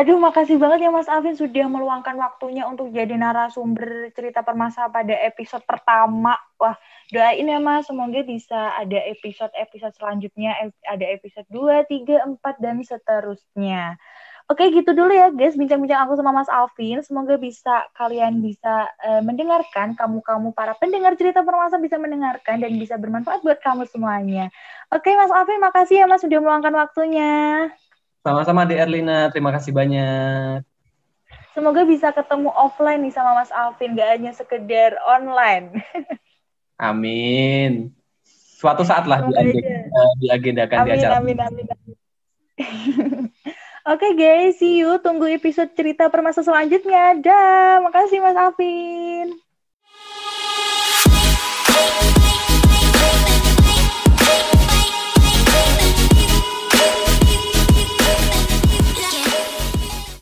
Aduh, makasih banget ya Mas Alvin sudah meluangkan waktunya untuk jadi narasumber cerita permasa pada episode pertama. Wah, doain ya Mas, semoga bisa ada episode-episode selanjutnya, ada episode 2, 3, 4, dan seterusnya. Oke, gitu dulu ya guys, bincang-bincang aku sama Mas Alvin. Semoga bisa kalian bisa uh, mendengarkan, kamu-kamu para pendengar cerita permasa bisa mendengarkan dan bisa bermanfaat buat kamu semuanya. Oke, Mas Alvin, makasih ya Mas sudah meluangkan waktunya. Sama-sama di Erlina, terima kasih banyak. Semoga bisa ketemu offline nih sama Mas Alvin, gak hanya sekedar online. Amin. Suatu saat lah di diagendakan amin, di acara. Amin, amin, amin. Oke okay, guys, see you. Tunggu episode cerita permasa selanjutnya. Dah, makasih Mas Alvin.